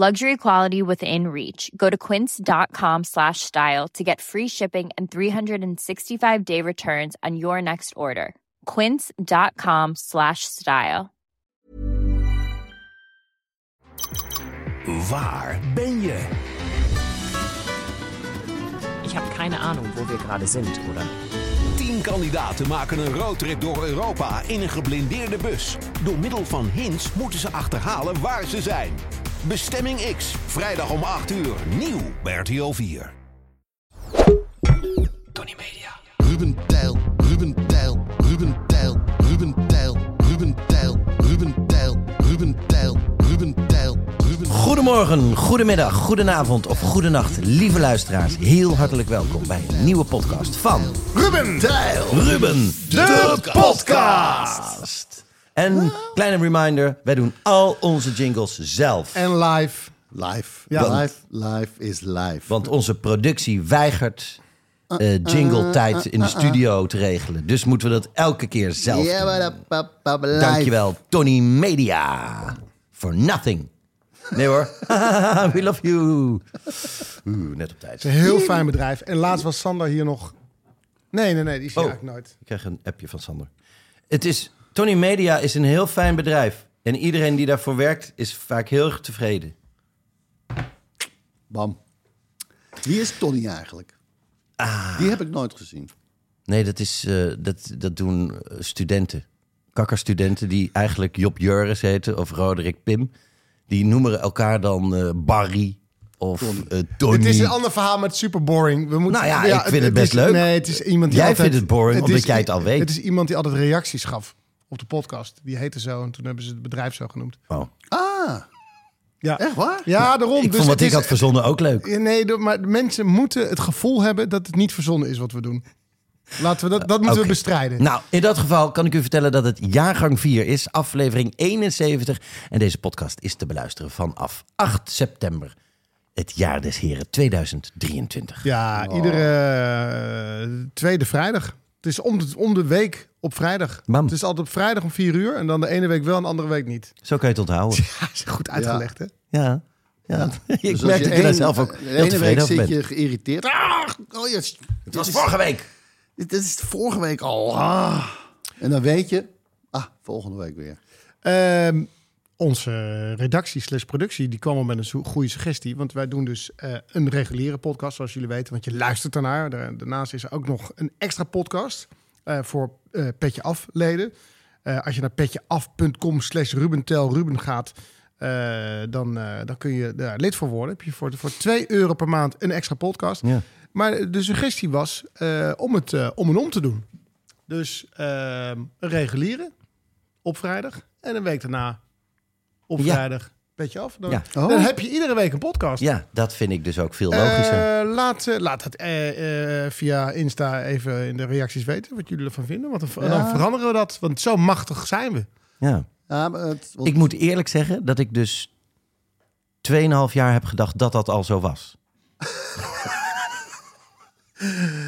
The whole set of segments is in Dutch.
Luxury quality within reach. Go to quince.com slash style to get free shipping and 365 day returns on your next order. Quince.com slash style. Waar ben je? Ich habe keine Ahnung, wo wir gerade sind, oder? Tien kandidaten maken een roadtrip door Europa in een geblindeerde bus. Door middel van hints moeten ze achterhalen waar ze zijn. Bestemming X, vrijdag om 8 uur, nieuw bij 4. Tony Media. Ruben Tijl, Ruben Tijl, Ruben Tijl, Ruben Tijl, Ruben Tijl, Ruben Tijl, Ruben Tijl, Ruben Tijl. Goedemorgen, goedemiddag, goedenavond of goedenacht, lieve luisteraars. Heel hartelijk welkom bij een nieuwe podcast van Ruben Tijl. Ruben, de, podcast. En kleine reminder, wij doen al onze jingles zelf. En live. Live. Ja. live, live is live. Want onze productie weigert eh, jingle tijd in de studio te regelen. Dus moeten we dat elke keer zelf doen. Dankjewel, Tony Media. For nothing. Nee hoor. We love you. Oeh, net op tijd. Het is een heel fijn bedrijf. En laatst was Sander hier nog... Nee, nee, nee, die zie Oh. eigenlijk nooit. Ik krijg een appje van Sander. Het is, Tony Media is een heel fijn bedrijf. En iedereen die daarvoor werkt is vaak heel erg tevreden. Bam. Wie is Tony eigenlijk? Ah. Die heb ik nooit gezien. Nee, dat, is, eh, dat, dat doen eh, studenten. Kakkerstudenten die eigenlijk Job Juris heten of Roderick Pim. Die noemen elkaar dan eh, Barry of eh, Tony. Het is een ander verhaal met super boring. We moeten, Nou ja, ik vind het best is, leuk. Nee, het is iemand die Jij altijd, vindt het boring, omdat is- jij het al weet. Het is iemand die altijd reacties gaf op de podcast. Die heette zo en toen hebben ze het bedrijf zo genoemd. Oh. Ah, Ja, echt waar? Ja, daarom. Ik dus vond wat het ik is- had verzonnen ook leuk. Nee, maar mensen moeten het gevoel hebben dat het niet verzonnen is wat we doen. Laten we dat, dat moeten we bestrijden. Nou, in dat geval kan ik u vertellen dat het jaargang 4 is, aflevering 71. En deze podcast is te beluisteren vanaf 8 september, het jaar des heren 2023. Ja, iedere eh, tweede vrijdag. Het is om de, om de week op vrijdag. Bam. Het is altijd op vrijdag om vier uur. En dan de ene week wel en de andere week niet. Zo kan je het onthouden. Ja, is goed uitgelegd, hè? Ja, ja. ik Dus merk dat daar zelf ook De ene week zit bent. je geïrriteerd. Ah, oh, yes. Het was vorige week. Dit is vorige week al. Ah. En dan weet je, ah, volgende week weer. Ehm, onze redactie slash productie die kwam al met een goede suggestie. Want wij doen dus eh, een reguliere podcast, zoals jullie weten. Want je luistert ernaar. Daar- Daarnaast is er ook nog een extra podcast eh, voor eh, Petje Af leden. Eh, als je naar petjeaf.com slash Rubentel Ruben gaat... dan, dan kun je daar lid voor worden. Heb je voor, voor 2 euro per maand een extra podcast. Ja. Maar de suggestie was om het om en om te doen. Dus ehm, een reguliere op vrijdag en een week daarna op Ja. vrijdag. Petje af. Dan, Ja. Oh. dan heb je iedere week een podcast. Ja, dat vind ik dus ook veel logischer. Eh, laat, eh, laat het eh, eh, via Insta even in de reacties weten wat jullie ervan vinden. Want dan, Ja. dan veranderen we dat. Want zo machtig zijn we. ja. Ja, maar het, want- Ik moet eerlijk zeggen dat ik dus 2,5 jaar heb gedacht dat dat al zo was.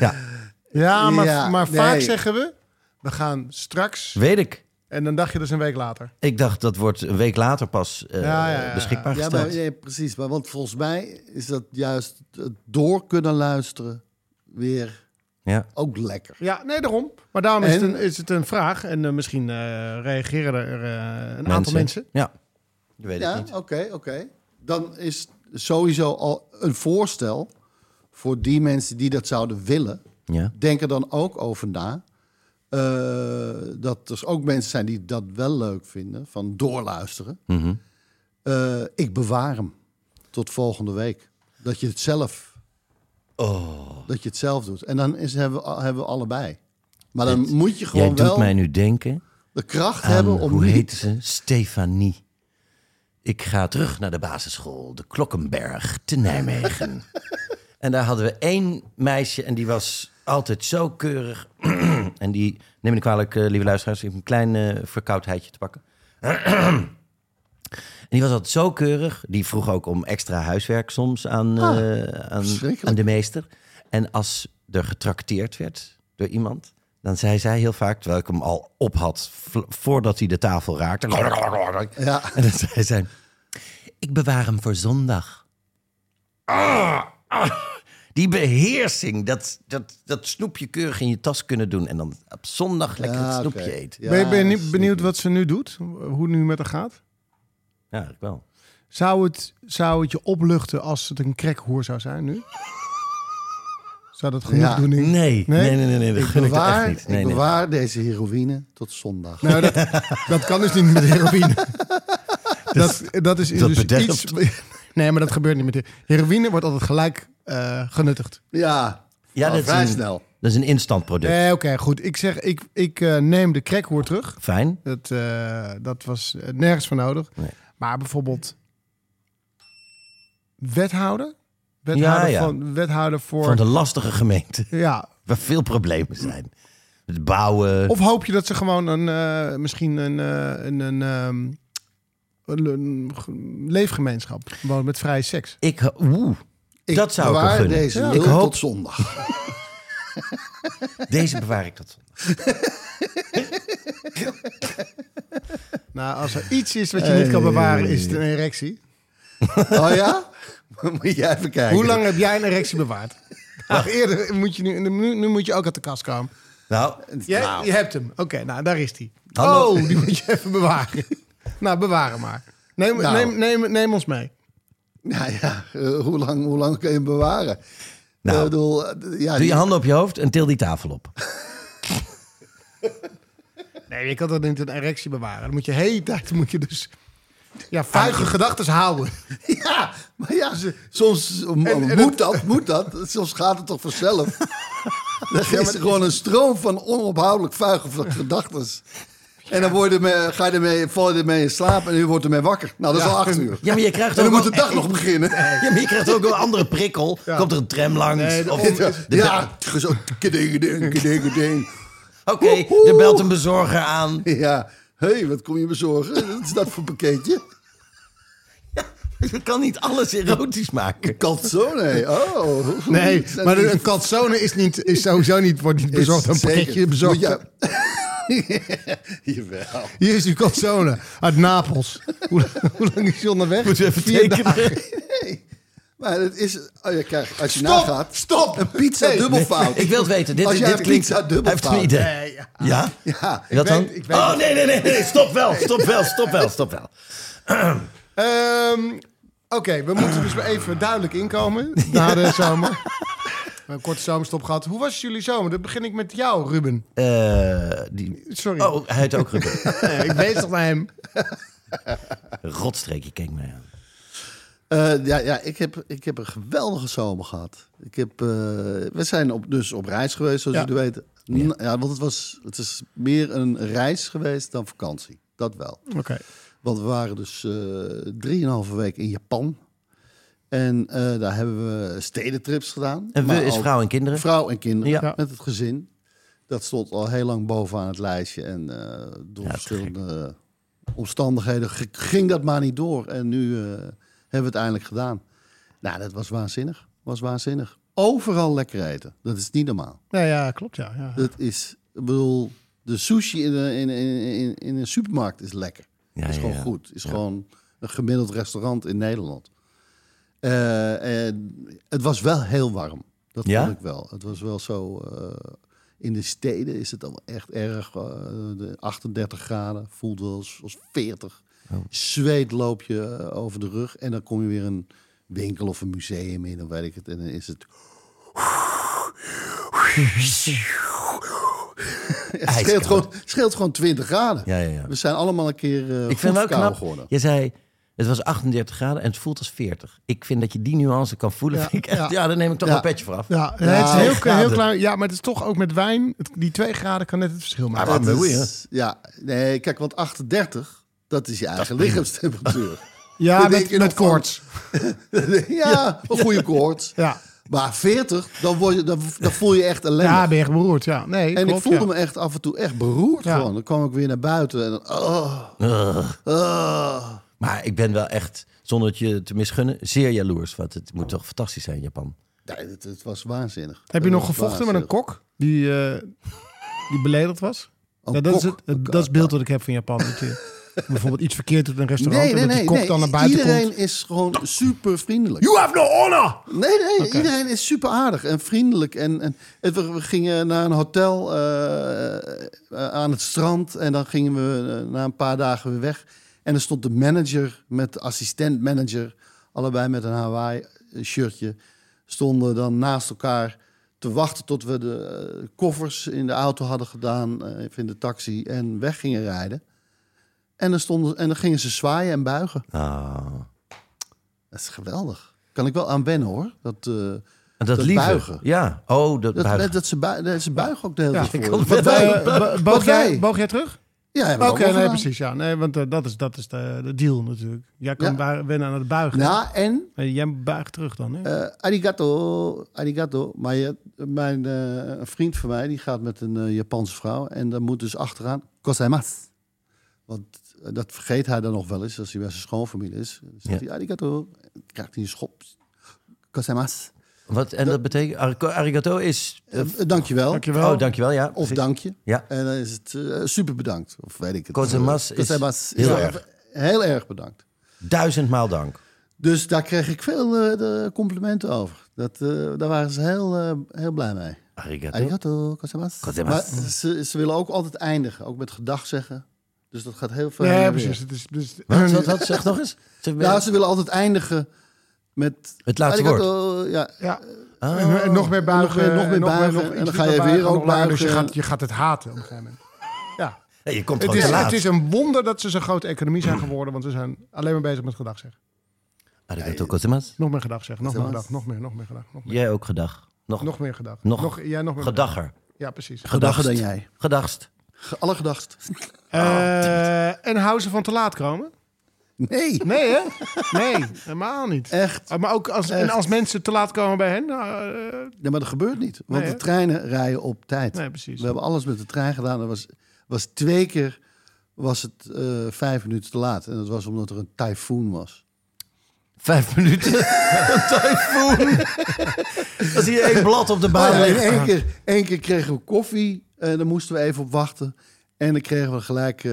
ja, Ja, maar, Ja, maar nee. vaak zeggen we... We gaan straks... weet ik. En dan dacht je dus een week later. Ik dacht dat wordt een week later pas eh, Ja, ja, ja. beschikbaar ja, gesteld. maar, ja, precies. Maar want volgens mij is dat juist het door kunnen luisteren weer Ja. ook lekker. Ja, nee, daarom. Maar daarom is, het, En- een, is het een vraag. En eh, misschien eh, reageren er eh, een aantal mensen. Ja, je weet het Ja, niet. oké, oké. Dan is sowieso al een voorstel voor die mensen die dat zouden willen. Ja. Denk er dan ook over na. Eh, dat er ook mensen zijn die dat wel leuk vinden, van doorluisteren. Mhm. Eh, ik bewaar hem tot volgende week. Dat je het zelf, Oh, dat je het zelf doet. En dan is, hebben, we, hebben we allebei. Maar dan moet je jij gewoon doet wel mij nu denken de kracht aan, hebben om hoe niet... heet ze? Stefanie. Ik ga terug naar de basisschool, de Klokkenberg te Nijmegen. En daar hadden we één meisje en die was altijd zo keurig. En die, neem me niet kwalijk, eh, lieve luisteraars, ik heb een klein eh, verkoudheidje te pakken. en die was altijd zo keurig. Die vroeg ook om extra huiswerk soms aan, eh, aan, de meester. En als er getrakteerd werd door iemand, dan zei zij heel vaak, terwijl ik hem al op had, voordat hij de tafel raakte. Ja. En dan zei zij, ik bewaar hem voor zondag. Ah, ah, die beheersing, dat, dat, dat snoepje keurig in je tas kunnen doen... en dan op zondag lekker Ja, het oké. snoepje eten. Ja, ben je, ben je niet snap benieuwd ik. wat ze nu doet? Hoe het nu met haar gaat? Ja, eigenlijk wel. Zou het, zou het je opluchten als het een crackhoer zou zijn nu? Zou dat genoeg Ja. doen? Nee, nee, nee, nee, nee, dat Ik gun ik haar bewaar, echt niet. Nee, ik nee. bewaar deze heroïne tot zondag. Nou, dat, dat kan dus niet met heroïne. Dat, dat is dat dus bederft. iets... Nee, maar dat gebeurt niet met de heroïne. Wordt altijd gelijk eh, genuttigd. Ja, Ja, al dat is vrij een- snel. Dat is een instant product. Nee, oké, goed. Ik zeg, ik, ik eh, neem de crackhoer terug. Fijn. Dat, eh, dat was eh, nergens voor nodig. Nee. Maar bijvoorbeeld wethouder? Wethouder, Ja, ja. Van, wethouder voor... Van de lastige gemeente, Ja. waar veel problemen zijn. Het bouwen. Of hoop je dat ze gewoon een, eh, misschien een, eh, een, een, ehm, leefgemeenschap wonen met vrije seks? Ik, oeh, Ik dat zou ik gunnen. deze Ja. Ik hoop- tot zondag. Deze bewaar ik tot zondag. Nou, als er iets is wat je niet kan bewaren, is het een erectie. Oh ja? Moet jij even kijken. Hoe lang heb jij een erectie bewaard? Ach, eerder moet je nu, nu, nu moet je ook uit de kast komen. Nou, Jij, Nou. Je hebt hem. Oké, nou daar is hij. Oh, die moet je even bewaren. Nou, bewaar hem maar. Neem, Nou. neem, neem, neem ons mee. Ja, ja. eh, hoe, lang, hoe lang kun je hem bewaren? Nou. Ik bedoel, eh, ja, doe je die- handen op je hoofd en til die tafel op. Nee, je kan dat niet een erectie bewaren. Dan moet je de hele tijd moet je dus ja, vuige gedachten houden. Ja, maar ja, ze- soms en moet dat, moet dat. Soms gaat het toch vanzelf. Dan is er gewoon een stroom van onophoudelijk vuige gedachten. En dan word je ermee, ga je ermee, val je ermee in slaap en je wordt ermee wakker. Nou, dat is Ja. al acht uur. Ja, maar je krijgt En dan ook moet de dag nog beginnen. Ja, maar je krijgt ook een andere prikkel. Komt er een tram langs? Nee, de of, de- de- Ja, zo keding, keding, keding, keding. Oké, er belt een bezorger aan. Ja, hé, hey, wat kom je bezorgen? Wat is dat voor pakketje? Je kan niet alles erotisch maken. Calzone, oh. Nee, maar een calzone is, niet, is sowieso niet, wordt niet bezorgd. Een pakketje bezorgd. Moet je- Jawel. Hier is uw calzone uit Napels. hoe, hoe lang is je onderweg? Moet je even Vier tekenen? dagen. Nee. Maar het is, oh, je krijgt, als je Stop, nagaat, stop. een pizza Nee, dubbelfout. Ik wil het weten. Dit, Als jij dit een klinkt... pizza Hij heeft een dubbelfout. idee. Nee, ja. Ja? Ja, Wat dan? ik weet oh, nee, nee, nee, nee. Stop wel, stop wel, stop wel, stop wel. Ehm, Oké, we moeten dus weer even duidelijk inkomen na de zomer. Een korte zomerstop gehad. Hoe was jullie zomer? Dan begin ik met jou, Ruben. Eh, die... Sorry. Oh, hij heet ook Ruben. Ik weet toch naar hem. Rotstreek, je keek mij aan. Eh, ja, ja ik, heb, ik heb een geweldige zomer gehad. Ik heb, eh, we zijn op, dus op reis geweest, zoals Ja. jullie weten. Ja. want het, was, het is meer een reis geweest dan vakantie. Dat wel. Oké. Want we waren dus eh drieënhalve week in Japan. En eh, daar hebben we stedentrips gedaan. En we Maar is vrouw en kinderen. Vrouw en kinderen Ja. Met het gezin. Dat stond al heel lang bovenaan het lijstje. En eh, door Ja, verschillende omstandigheden ging dat maar niet door. En nu eh, hebben we het eindelijk gedaan. Nou, dat was waanzinnig. Was waanzinnig. Overal lekker eten. Dat is niet normaal. Ja, ja, klopt, ja. ja. Dat is, ik bedoel, de sushi in, de, in, in, in, in een supermarkt is lekker. Ja, is ja, gewoon ja. goed. Is Ja. gewoon een gemiddeld restaurant in Nederland. Eh, en het was wel heel warm. Dat Ja? vond ik wel. Het was wel zo. eh, in de steden is het al echt erg. eh, de 38 graden voelt wel als, als 40. Oh. Zweet loop je over de rug. En dan kom je weer een winkel of een museum in. Dan weet ik het. En dan is het. Het scheelt gewoon, scheelt gewoon 20 graden. Ja, ja, ja. We zijn allemaal een keer eh Ik vind het wel knap. geworden. Je zei, het was 38 graden en het voelt als 40. Ik vind dat je die nuance kan voelen. Ja, vind ik echt, ja. ja. daar neem ik toch Ja. een petje voor af. Ja, Ja, het is heel, graden. heel klein. Ja, maar het is toch ook met wijn. Het- die twee graden kan net het verschil maken. Maar wat is- Ja, nee, kijk, want 38, dat is je eigen lichaamstemperatuur. ja, dan met, met koorts. ja, een goede koorts. Ja. Maar 40, dan, word je, dan, dan voel je echt ellende. Ja, ben je echt beroerd. Ja, nee, en klopt, ik voelde ja. me echt af en toe echt beroerd Ja. gewoon. Dan kwam ik weer naar buiten en dan... Oh, oh. Maar ik ben wel echt, zonder het je te misgunnen, zeer jaloers. Want het moet toch fantastisch zijn, Japan. Nee, het, het was waanzinnig. Heb je nog gevochten met een kok die, eh, die beledigd was? Een ja, dat, is het, het- dat is het beeld wat ik heb van Japan. Dat je bijvoorbeeld iets verkeerd doet in een restaurant Nee, nee, en dat die kok nee. dan naar buiten Iedereen komt. is gewoon super vriendelijk. You have no honor! Nee, nee, iedereen is super aardig en vriendelijk. En, en het- we, we gingen naar een hotel eh, eh, aan het strand. En dan gingen we na een paar dagen weer weg. En er stond de manager met de assistent-manager, allebei met een Hawaii-shirtje, stonden dan naast elkaar te wachten tot we de eh, koffers in de auto hadden gedaan, eh, even in de taxi, en weg gingen rijden. En dan, stonden, en dan gingen ze zwaaien en buigen. Ah. Dat is geweldig. Kan ik wel aan wennen hoor. Dat, eh, En dat, Dat buigen. Ja. Oh, dat, Dat, buigen. dat, ze, bui, dat ze buigen ook de hele Ja, tijd voor. Eh, boog, jij, wij. boog jij terug? Ja, Oké, nee, gedaan. precies. Ja, nee, want eh, dat is, dat is de, de deal natuurlijk. Jij kan Ja. wennen aan het buigen. Ja, en jij buigt terug dan. Hè? eh arigato, arigato. Maar je, mijn eh, een vriend van mij, die gaat met een eh, Japanse vrouw. En dan moet dus achteraan, kosaimasu. Want eh, dat vergeet hij dan nog wel eens, als hij bij zijn schoonfamilie is. Dan zegt Ja. hij arigato, dan krijgt hij een schop. Kosaimasu. Wat, en dat betekent, arigato- is... Eh, dankjewel. Dankjewel. Oh, dankjewel, ja. Of precies. dank je. Ja. En dan is het eh, super bedankt. Of weet ik het. Kosaimasu is heel erg. Heel erg bedankt. Duizendmaal dank. Dus daar kreeg ik veel eh, de complimenten over. Dat, eh, daar waren ze heel, heel blij mee. Arigato. Arigato. Kosaimasu. Maar ze, ze willen ook altijd eindigen. Ook met gedag zeggen. Dus dat gaat heel veel. Ja, precies. is, dus, Wat, wat, wat? Zeg nog eens. Zeg, Ja, ze willen altijd eindigen met... Het laatste arigato, Ja, ja. Ah. En, en nog meer buigen. nog meer- nog meer buigen. nog En dan ga je weer buigen, ook nog langer. Dus je buigen. gaat, je gaat het haten op een gegeven moment. Ja. Hey, je komt Het gewoon is, te laat. het is een wonder dat ze zo'n grote economie zijn geworden. Want ze zijn alleen maar bezig met gedag zeggen. Arigato gozaimasu. Nog meer gedag zeggen. Nog meer Zeg gedag. Nog meer, nog meer gedag. Nog meer, Jij ook gedag. Nog, nog meer gedag. Nog jij nog meer gedagger. Ja, precies. Gedachten dan jij. Gedagst. Ge- Alle gedacht. Eh, en houden ze van te laat komen? Nee, Nee, hè? Nee, helemaal niet. echt. Uh, maar ook als, en als mensen te laat komen bij hen? Nou, eh, Nee, maar dat gebeurt niet. Want Nee, de treinen rijden op tijd. nee, precies. We hebben alles met de trein gedaan. Er was, was twee keer was het eh, vijf minuten te laat. En dat was omdat er een tyfoon was. Vijf minuten. Een tyfoon. Dan zie je één blad op de Oh baan ja, één, keer, één keer kregen we koffie. En daar moesten we even op wachten. En dan kregen we gelijk eh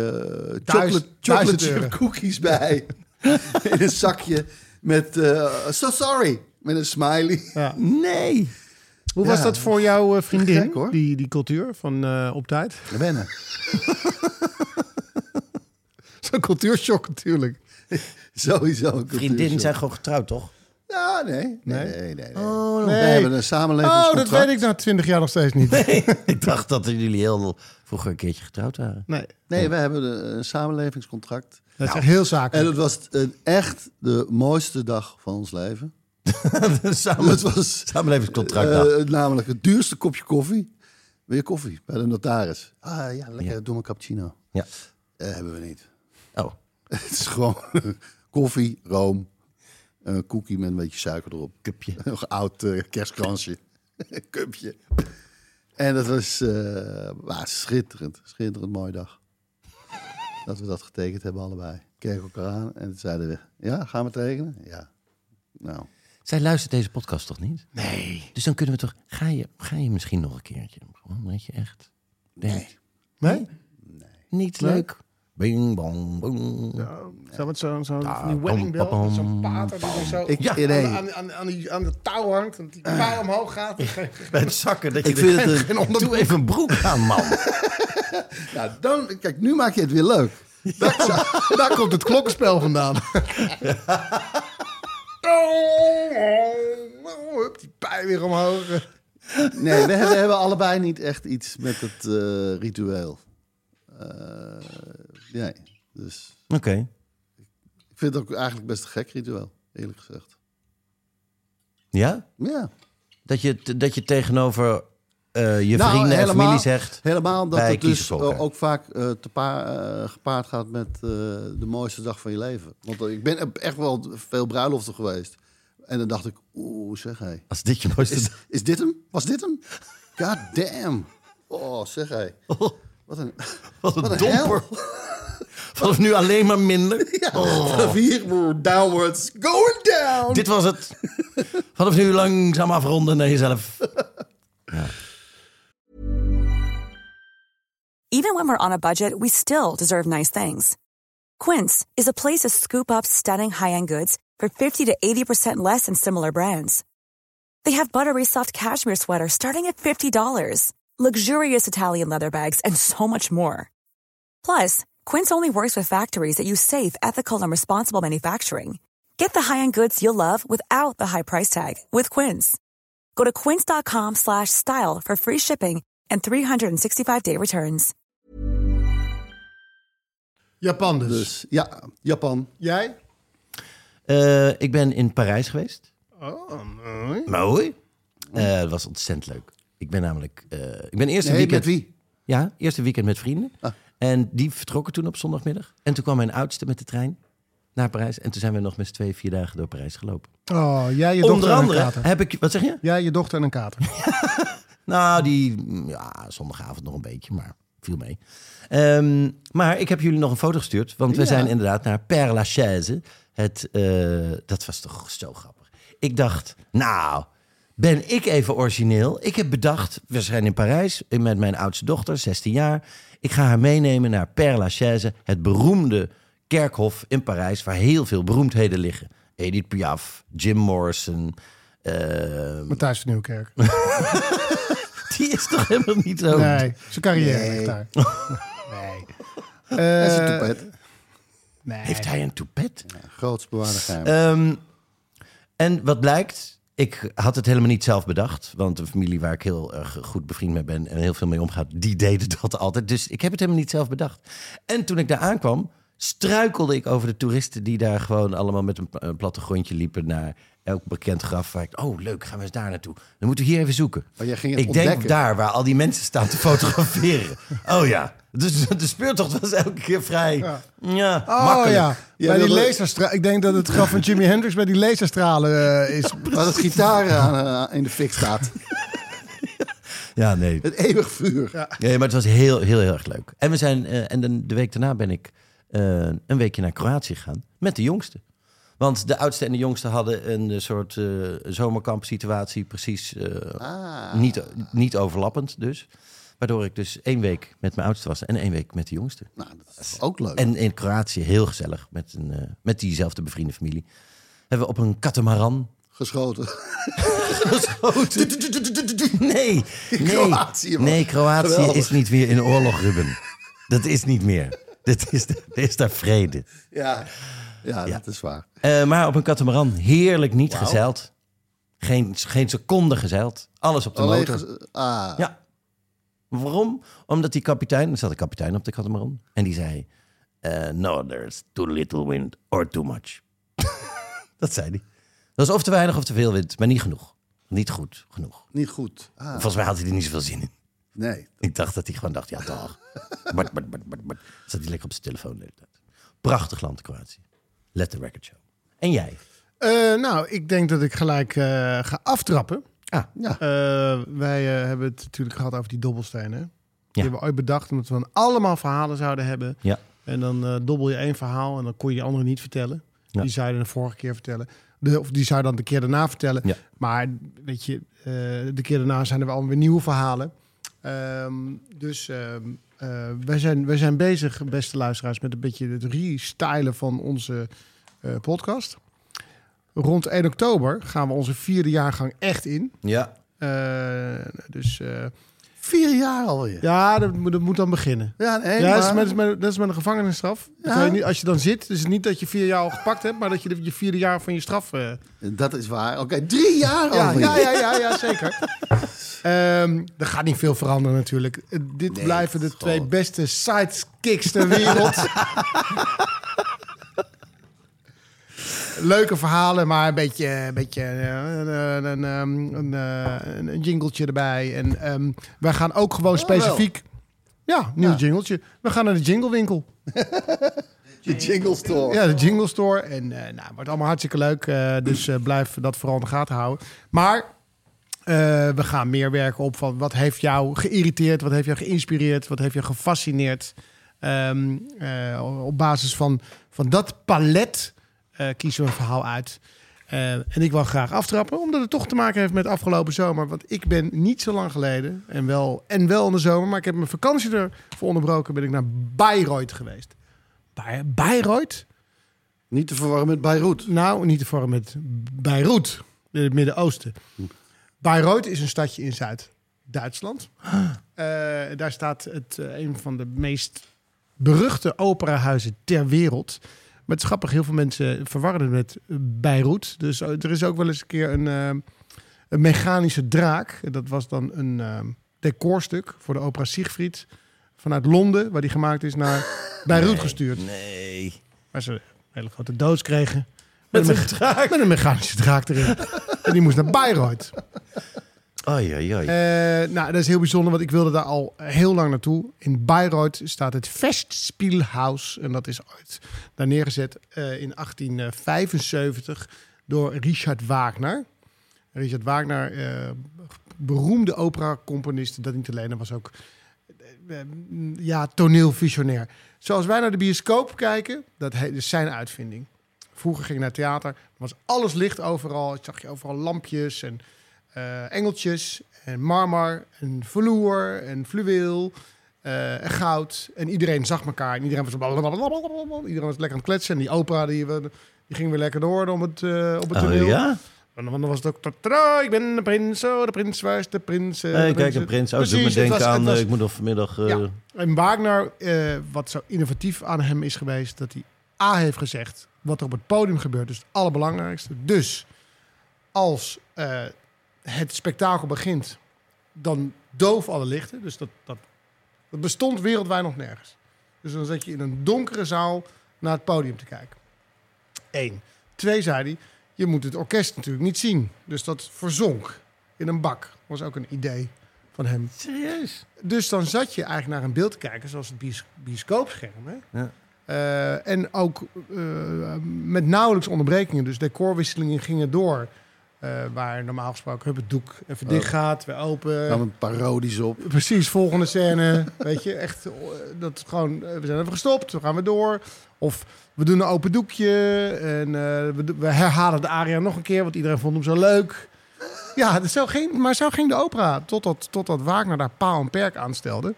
chocolate, chocolate chip cookies bij. In een zakje met eh, so sorry. Met een smiley. Ja. Nee. Hoe Ja, was dat voor jouw eh, vriendin, gek, hoor. Die, die cultuur van eh, op tijd? Wennen. Zo'n cultuurshock natuurlijk. Sowieso. een Vriendinnen zijn gewoon getrouwd, toch? Ja, nee. Nee, Nee? nee, nee. nee. Oh, We hebben een Oh, samenlevingscontract. dat weet ik na twintig jaar nog steeds niet. Nee. Ik dacht dat jullie heel vroeger een keertje getrouwd waren. Nee, we hebben een samenlevingscontract. Dat is echt heel En zakelijk. het was een, echt de mooiste dag van ons leven. Samen, Het was samenlevingscontract. eh, namelijk het duurste kopje koffie. Wil je koffie bij de notaris? Ah ja, lekker. Ja. Doe maar cappuccino. ja. Dat hebben we niet. Oh. Het is gewoon koffie, room, een cookie met een beetje suiker erop. Cupje. Nog een oud eh, kerstkransje. Cupje. En dat was eh, ah, schitterend. Schitterend mooie dag. Dat we dat getekend hebben allebei. Keken elkaar aan en toen zeiden we... Ja, gaan we tekenen? Ja. Nou, Zij luistert deze podcast toch niet? Nee. Dus dan kunnen we toch... Ga je, ga je misschien nog een keertje? Gewoon dat je echt... denkt, nee. Nee? Niet Nee? leuk. Bing, bong, bong. Ja, zo met zo'n zo, Ja, wedding bell, zo'n pater die zo Ik- ja, nee. aan, aan, aan, aan, die, aan de touw hangt. En die pij omhoog gaat. Bij het zakken. Dat je Ik vind het een-. Doe even een broek aan, man. Nou, dan, kijk, nu maak je het weer leuk. Daar, daar komt het klokkenspel vandaan. Hup, die pij weer omhoog. Nee, we hebben, we hebben allebei niet echt iets met het eh, ritueel. Eh, nee, dus Oké. ik vind het ook eigenlijk best een gek ritueel, eerlijk gezegd. Ja? Ja, Dat je, dat je tegenover eh, je Nou, vrienden en familie zegt... helemaal dat het dus ook vaak eh, te pa- eh, gepaard gaat met de mooiste dag van je leven. Want ik ben echt wel veel bruiloften geweest. En dan dacht ik, oeh, zeg hij. Als dit je mooiste... Is, is dit hem? Was dit hem? God damn. Oh, zeg hij. Wat een, Wat een wat een domper. hel. Vanaf nu alleen maar minder. Ja, oh. vanaf hier, downwards, going down. Dit was het. Vanaf nu langzaam afronden naar jezelf. Even when we're on a budget, we still deserve nice things. Quince is a place to scoop up stunning high-end goods for 50 to 80% less than similar brands. They have buttery soft cashmere sweaters starting at $50, luxurious Italian leather bags, and so much more. Plus, Quince only works with factories that use safe, ethical, and responsible manufacturing. Get the high-end goods you'll love without the high price tag with Quince. Go to quince.com slash style for free shipping and 365-day returns. Japan dus. Dus ja, Japan. Jij? Eh, ik ben in Parijs geweest. Oh, mooi. Mooi. Eh, Het was ontzettend leuk. Ik ben namelijk... eh, ik ben eerste Nee, weekend... met wie? Ja, eerste weekend met vrienden. Ah. En die vertrokken toen op zondagmiddag. En toen kwam mijn oudste met de trein naar Parijs. En toen zijn we nog met z'n twee, vier dagen door Parijs gelopen. Oh, jij, je dochter Onder en een andere kater. heb ik... Wat zeg je? Jij, je dochter en een kater. Nou, die... Ja, zondagavond nog een beetje, maar viel mee. Ehm, maar ik heb jullie nog een foto gestuurd. Want we Ja. zijn inderdaad naar Père Lachaise. Het, eh, dat was toch zo grappig. Ik dacht, nou, ben ik even origineel? Ik heb bedacht, we zijn in Parijs met mijn oudste dochter, 16 jaar. Ik ga haar meenemen naar Père Lachaise, het beroemde kerkhof in Parijs... waar heel veel beroemdheden liggen. Edith Piaf, Jim Morrison... eh, Matthijs van Nieuwkerk. die is toch helemaal niet zo... Nee, zijn carrière Nee. ligt daar. Nee. En zijn Eh, toepet. nee. Heeft hij een toepet? Groots bewaarde geheim. Ehm, en wat blijkt, ik had het helemaal niet zelf bedacht. Want de familie waar ik heel erg goed bevriend mee ben en heel veel mee omgaat, die deden dat altijd. Dus ik heb het helemaal niet zelf bedacht. En toen ik daar aankwam, struikelde ik over de toeristen die daar gewoon allemaal met een, een plattegrondje liepen naar elk bekend graf. Waar ik, oh leuk, gaan we eens daar naartoe. Dan moeten we hier even zoeken. Maar jij ging het ik denk daar waar al die mensen staan te fotograferen. oh ja, dus de speurtocht was elke keer vrij ja. Oh makkelijk. ja, bij die laserstralen. Ik denk dat het graf van Jimi Hendrix bij die laserstralen eh, is. Waar het gitaar aan, eh, in de fik staat. Ja, nee. Het eeuwig vuur. Nee, maar het was heel, heel, heel erg leuk. En, we zijn, eh, en de, de week daarna ben ik eh, een weekje naar Kroatië gegaan met de jongste. Want de oudste en de jongste hadden een eh, soort eh zomerkamp-situatie, precies eh, Ah. niet, niet overlappend dus. Waardoor ik dus één week met mijn oudste was en één week met de jongste. Nou, dat is ook leuk. En in Kroatië heel gezellig met, een, eh, met diezelfde bevriende familie. Hebben we op een katamaran Geschoten. geschoten. Nee, nee, Kroatië, man. nee, Kroatië Geweldig. is niet weer in oorlog, Ruben. Dat is niet meer. Dit is, is daar vrede. Ja. Ja, Ja. dat is waar. Eh, maar op een katamaran, heerlijk niet gezeild. Geen, geen seconde gezeild. Alles op de Alleen motor. ah, Ja. Waarom? Omdat die kapitein, er zat een kapitein op de katamaran. En die zei, eh, no, there's too little wind or too much. dat zei hij. Dat was of te weinig of te veel wind, maar niet genoeg. Niet goed genoeg. niet goed. Ah, Volgens mij had hij er niet zoveel zin in. nee. Ik dacht dat hij gewoon dacht, ja toch. Bart, bart, bart, bart, bart. Zat hij lekker op zijn telefoon de hele tijd. Prachtig land, Kroatië. Let the record show. En jij? Eh, nou, ik denk dat ik gelijk eh, ga aftrappen. Ah, Ja. Eh, wij eh, hebben het natuurlijk gehad over die dobbelstenen. Die Ja. hebben we ooit bedacht omdat we dan allemaal verhalen zouden hebben. ja. En dan eh, dobbel je één verhaal en dan kon je de andere niet vertellen. Ja. Die zou je de vorige keer vertellen. De, of die zou je dan de keer daarna vertellen. Ja. Maar weet je, de keer daarna zijn er wel weer nieuwe verhalen. Ehm, dus eh, wij, zijn, wij zijn bezig, beste luisteraars, met een beetje het restylen van onze podcast. Rond 1 oktober gaan we onze vierde jaargang echt in. Ja. Eh, dus eh, Vier jaar alweer. ja, dat, moet- dat moet dan beginnen. Ja, nee, Ja, dat is, met, met- dat is met een gevangenisstraf. Kan je niet, als je dan zit, dus niet dat je vier jaar al gepakt hebt, maar dat je de, je vierde jaar van je straf. eh, Dat is waar. Oké, drie jaar ja, alweer. ja, ja, ja, ja, zeker. Ehm, er gaat niet veel veranderen natuurlijk. Dit Nee, blijven de twee beste sidekicks ter wereld. Leuke verhalen, maar een beetje, een, beetje eh, een, een, een, een, eh, een jingletje erbij. En ehm, wij gaan ook gewoon Oh, wel. specifiek... Ja, nieuw Ja. jingletje. We gaan naar de jinglewinkel. De jingle store. Ja, de Jingle Store. En eh nou, wordt allemaal hartstikke leuk. dus blijf dat vooral in de gaten houden. Maar we gaan meer werken op van wat heeft jou geïrriteerd, wat heeft jou geïnspireerd, wat heeft jou gefascineerd. Ehm, eh, op basis van, van dat palet kiezen we een verhaal uit. Eh, en ik wil graag aftrappen, omdat het toch te maken heeft met afgelopen zomer. Want ik ben niet zo lang geleden, en wel, en wel in de zomer, maar ik heb mijn vakantie ervoor onderbroken, ben ik naar Bayreuth geweest. Bay- Bayreuth? Niet te verwarren met Beirut. Nou, niet te vormen met Beirut, in het Midden-Oosten. Bayreuth is een stadje in Zuid-Duitsland. Eh, daar staat het, eh, een van de meest beruchte operahuizen ter wereld. Het is grappig, heel veel mensen verwarren het met Beirut. Dus eh, er is ook wel eens een keer een, eh, een mechanische draak. Dat was dan een eh, decorstuk voor de opera Siegfried. Vanuit Londen, waar die gemaakt is, naar Beirut gestuurd. Nee. Waar ze een hele grote doods kregen. Met, een, me- met een mechanische draak erin. en die moest naar Bayreuth. Eh, nou, dat is heel bijzonder, want ik wilde daar al heel lang naartoe. In Bayreuth staat het Festspielhaus. En dat is ooit daar neergezet eh, in 1875 door Richard Wagner. Richard Wagner, eh, beroemde opera-componist. Dat niet alleen, hij was ook eh, ja, toneelvisionair. Zoals wij naar de bioscoop kijken, dat is zijn uitvinding. Vroeger ging ik naar theater, er was alles licht overal. Ik zag je overal lampjes en eh, engeltjes en marmer en vloer en fluweel eh, en goud. En iedereen zag elkaar en iedereen was, iedereen was lekker aan het kletsen. En die opera die, we- die ging weer lekker door om het, eh, op het Oh, toneel. ja? En dan was het ook... tadaa, Ik ben de prins, oh, de prins, waar is de prins? eh, de Hey, kijk, een prins. Oh, me Precies, het denken was- aan... was- ik moet nog vanmiddag... Ja. En Wagner, wat zo innovatief aan hem is geweest, dat hij A heeft gezegd wat er op het podium gebeurt, is het allerbelangrijkste. Dus als het spektakel begint, dan doof alle lichten. Dus dat, dat, dat bestond wereldwijd nog nergens. Dus dan zat je in een donkere zaal naar het podium te kijken. Eén. Twee, zei hij, je moet het orkest natuurlijk niet zien. Dus dat verzonk in een bak. was ook een idee van hem. Serieus? Dus dan zat je eigenlijk naar een beeld te kijken, zoals het bios bioscoopscherm. Hè? Ja. Eh, en ook eh, met nauwelijks onderbrekingen. Dus decorwisselingen gingen door. Eh, waar normaal gesproken hup, het doek even dicht gaat, weer open. Gaan we parodisch op. Precies, volgende scène. weet je, echt eh, dat gewoon, eh, we zijn even gestopt, we gaan weer door. Of we doen een open doekje en we, we herhalen de aria nog een keer, want iedereen vond hem zo leuk. Ja, dus zo ging, maar zo ging de opera, totdat, totdat Wagner daar paal en perk aan stelde.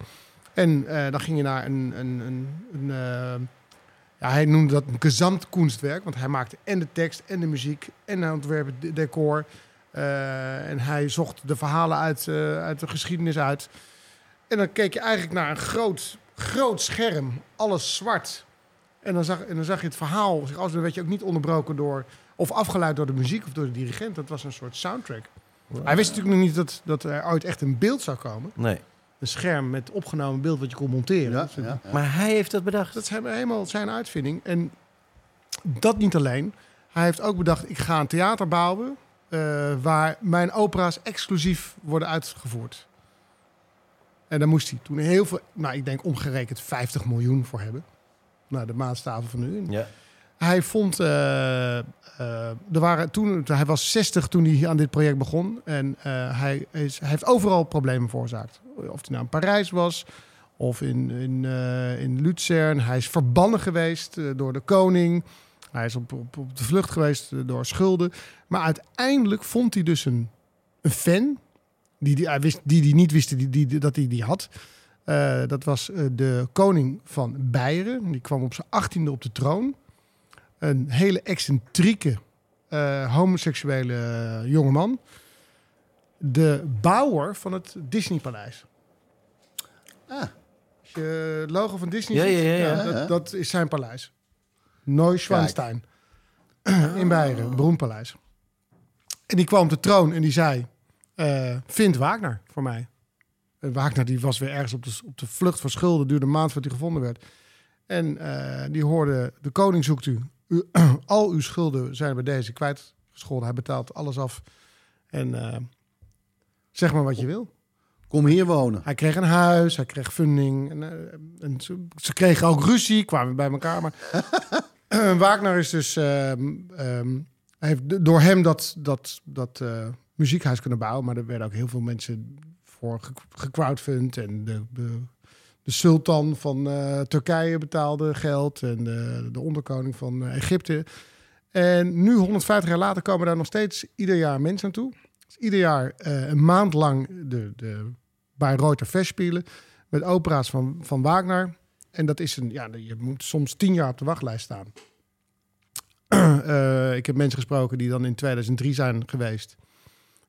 En dan ging je naar een, een, een, een ja, hij noemde dat een gezamtkunstwerk, want hij maakte en de tekst en de muziek en hij ontwerp decor. Eh, en hij zocht de verhalen uit, eh, uit de geschiedenis uit. En dan keek je eigenlijk naar een groot, groot scherm, alles zwart. En dan, zag, en dan zag je het verhaal zich af. Dan werd je ook niet onderbroken door, of afgeleid door de muziek of door de dirigent. Dat was een soort soundtrack. Hij wist natuurlijk nog niet dat, dat er ooit echt een beeld zou komen. Nee. Een scherm met opgenomen beeld wat je kon monteren. Ja. Maar hij heeft dat bedacht. dat is helemaal zijn uitvinding. En dat niet alleen. Hij heeft ook bedacht, ik ga een theater bouwen... eh, waar mijn opera's exclusief worden uitgevoerd. En daar moest hij toen heel veel, nou ik denk omgerekend 50 miljoen voor hebben. Nou, de maatstaven van nu. Ja. Hij vond, eh, er waren toen, hij was 60 toen hij aan dit project begon. En eh, hij, is, hij heeft overal problemen veroorzaakt. Of hij nou in Parijs was, of in, in, eh, in Luzern. Hij is verbannen geweest eh, door de koning. Hij is op, op, op de vlucht geweest eh, door schulden. Maar uiteindelijk vond hij dus een, een fan, die, die, hij die, die niet wist die, die, dat hij die had. Eh, dat was eh, de koning van Beieren. Die kwam op zijn achttiende op de troon. Een hele excentrieke eh, homoseksuele eh, jongeman. De bouwer van het Disneypaleis. Ah. Als je het logo van Disney Ja, ziet, ja, ja, ja. dat, dat is zijn paleis. Neuschwanstein. In Beieren, het beroemd paleis. En die kwam op de troon en die zei... eh, vind Wagner voor mij. En Wagner die was weer ergens op de, op de vlucht van schulden. duurde een maand voordat hij gevonden werd. En eh, die hoorde, de koning zoekt u. u. Al uw schulden zijn bij deze kwijtgescholden. Hij betaalt alles af. En eh, zeg maar wat je wil. Kom hier wonen. Hij kreeg een huis, hij kreeg funding. En, eh, en ze, ze kregen ook ruzie, kwamen bij elkaar. Maar Wagner is dus... ehm, ehm, hij heeft door hem dat, dat, dat eh, muziekhuis kunnen bouwen. Maar er werden ook heel veel mensen voor ge- gecrowdfund. En de, de, de sultan van eh, Turkije betaalde geld. En de, de onderkoning van eh, Egypte. En nu, 150 jaar later, komen daar nog steeds ieder jaar mensen aan toe. Dus ieder jaar eh, een maand lang de, de Bayreuther Festspielen met opera's van, van Wagner. En dat is een, ja, je moet soms tien jaar op de wachtlijst staan. Ik heb mensen gesproken die dan in 2003 zijn geweest.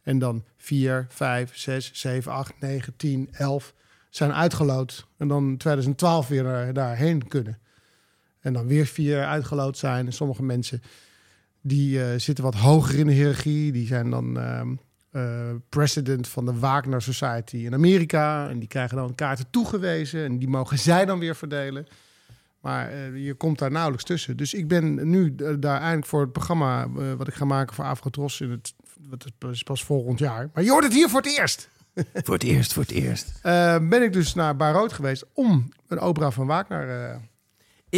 En dan 4, 5, 6, 7, 8, 9, 10, 11 zijn uitgeloot. En dan in 2012 weer daar- daarheen kunnen. En dan weer vier uitgeloot zijn. En sommige mensen die eh, zitten wat hoger in de hiërarchie. Die zijn dan ehm, eh, president van de Wagner Society in Amerika. En die krijgen dan kaarten toegewezen. En die mogen zij dan weer verdelen. Maar eh, je komt daar nauwelijks tussen. Dus ik ben nu eh, daar eigenlijk voor het programma... eh, wat ik ga maken voor Afrotros... In het, wat is pas volgend jaar. Maar je hoort het hier voor het eerst. Voor het eerst, voor het eerst. Eh, ben ik dus naar Bayreuth geweest om een opera van Wagner... eh,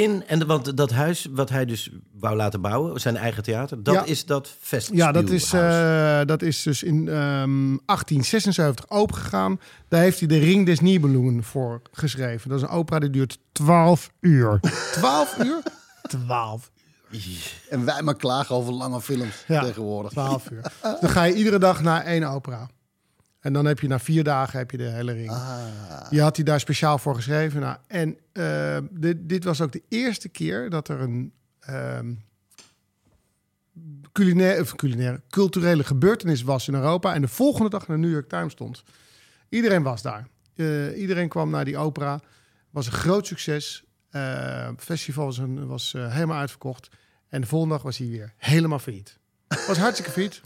In, en de- want dat huis wat hij dus wou laten bouwen, zijn eigen theater, dat Ja. is dat festival. Ja, dat is, eh, dat is dus in ehm 1876 opengegaan. Daar heeft hij de Ring des Nibelungen voor geschreven. Dat is een opera die duurt 12 uur. 12 uur? 12 En wij maar klagen over lange films Ja. tegenwoordig. 12 uur. Dan ga je iedere dag naar één opera. En dan heb je na vier dagen heb je de hele ring. Die had hij daar speciaal voor geschreven. Nou, en eh, dit, dit was ook de eerste keer dat er een ehm culinaire, of culinaire, culturele gebeurtenis was in Europa. En de volgende dag naar de New York Times stond. Iedereen was daar. Eh, iedereen kwam naar die opera. Was een groot succes. Het festival was, een, was eh, helemaal uitverkocht. En de volgende dag was hij weer helemaal failliet. Was hartstikke failliet.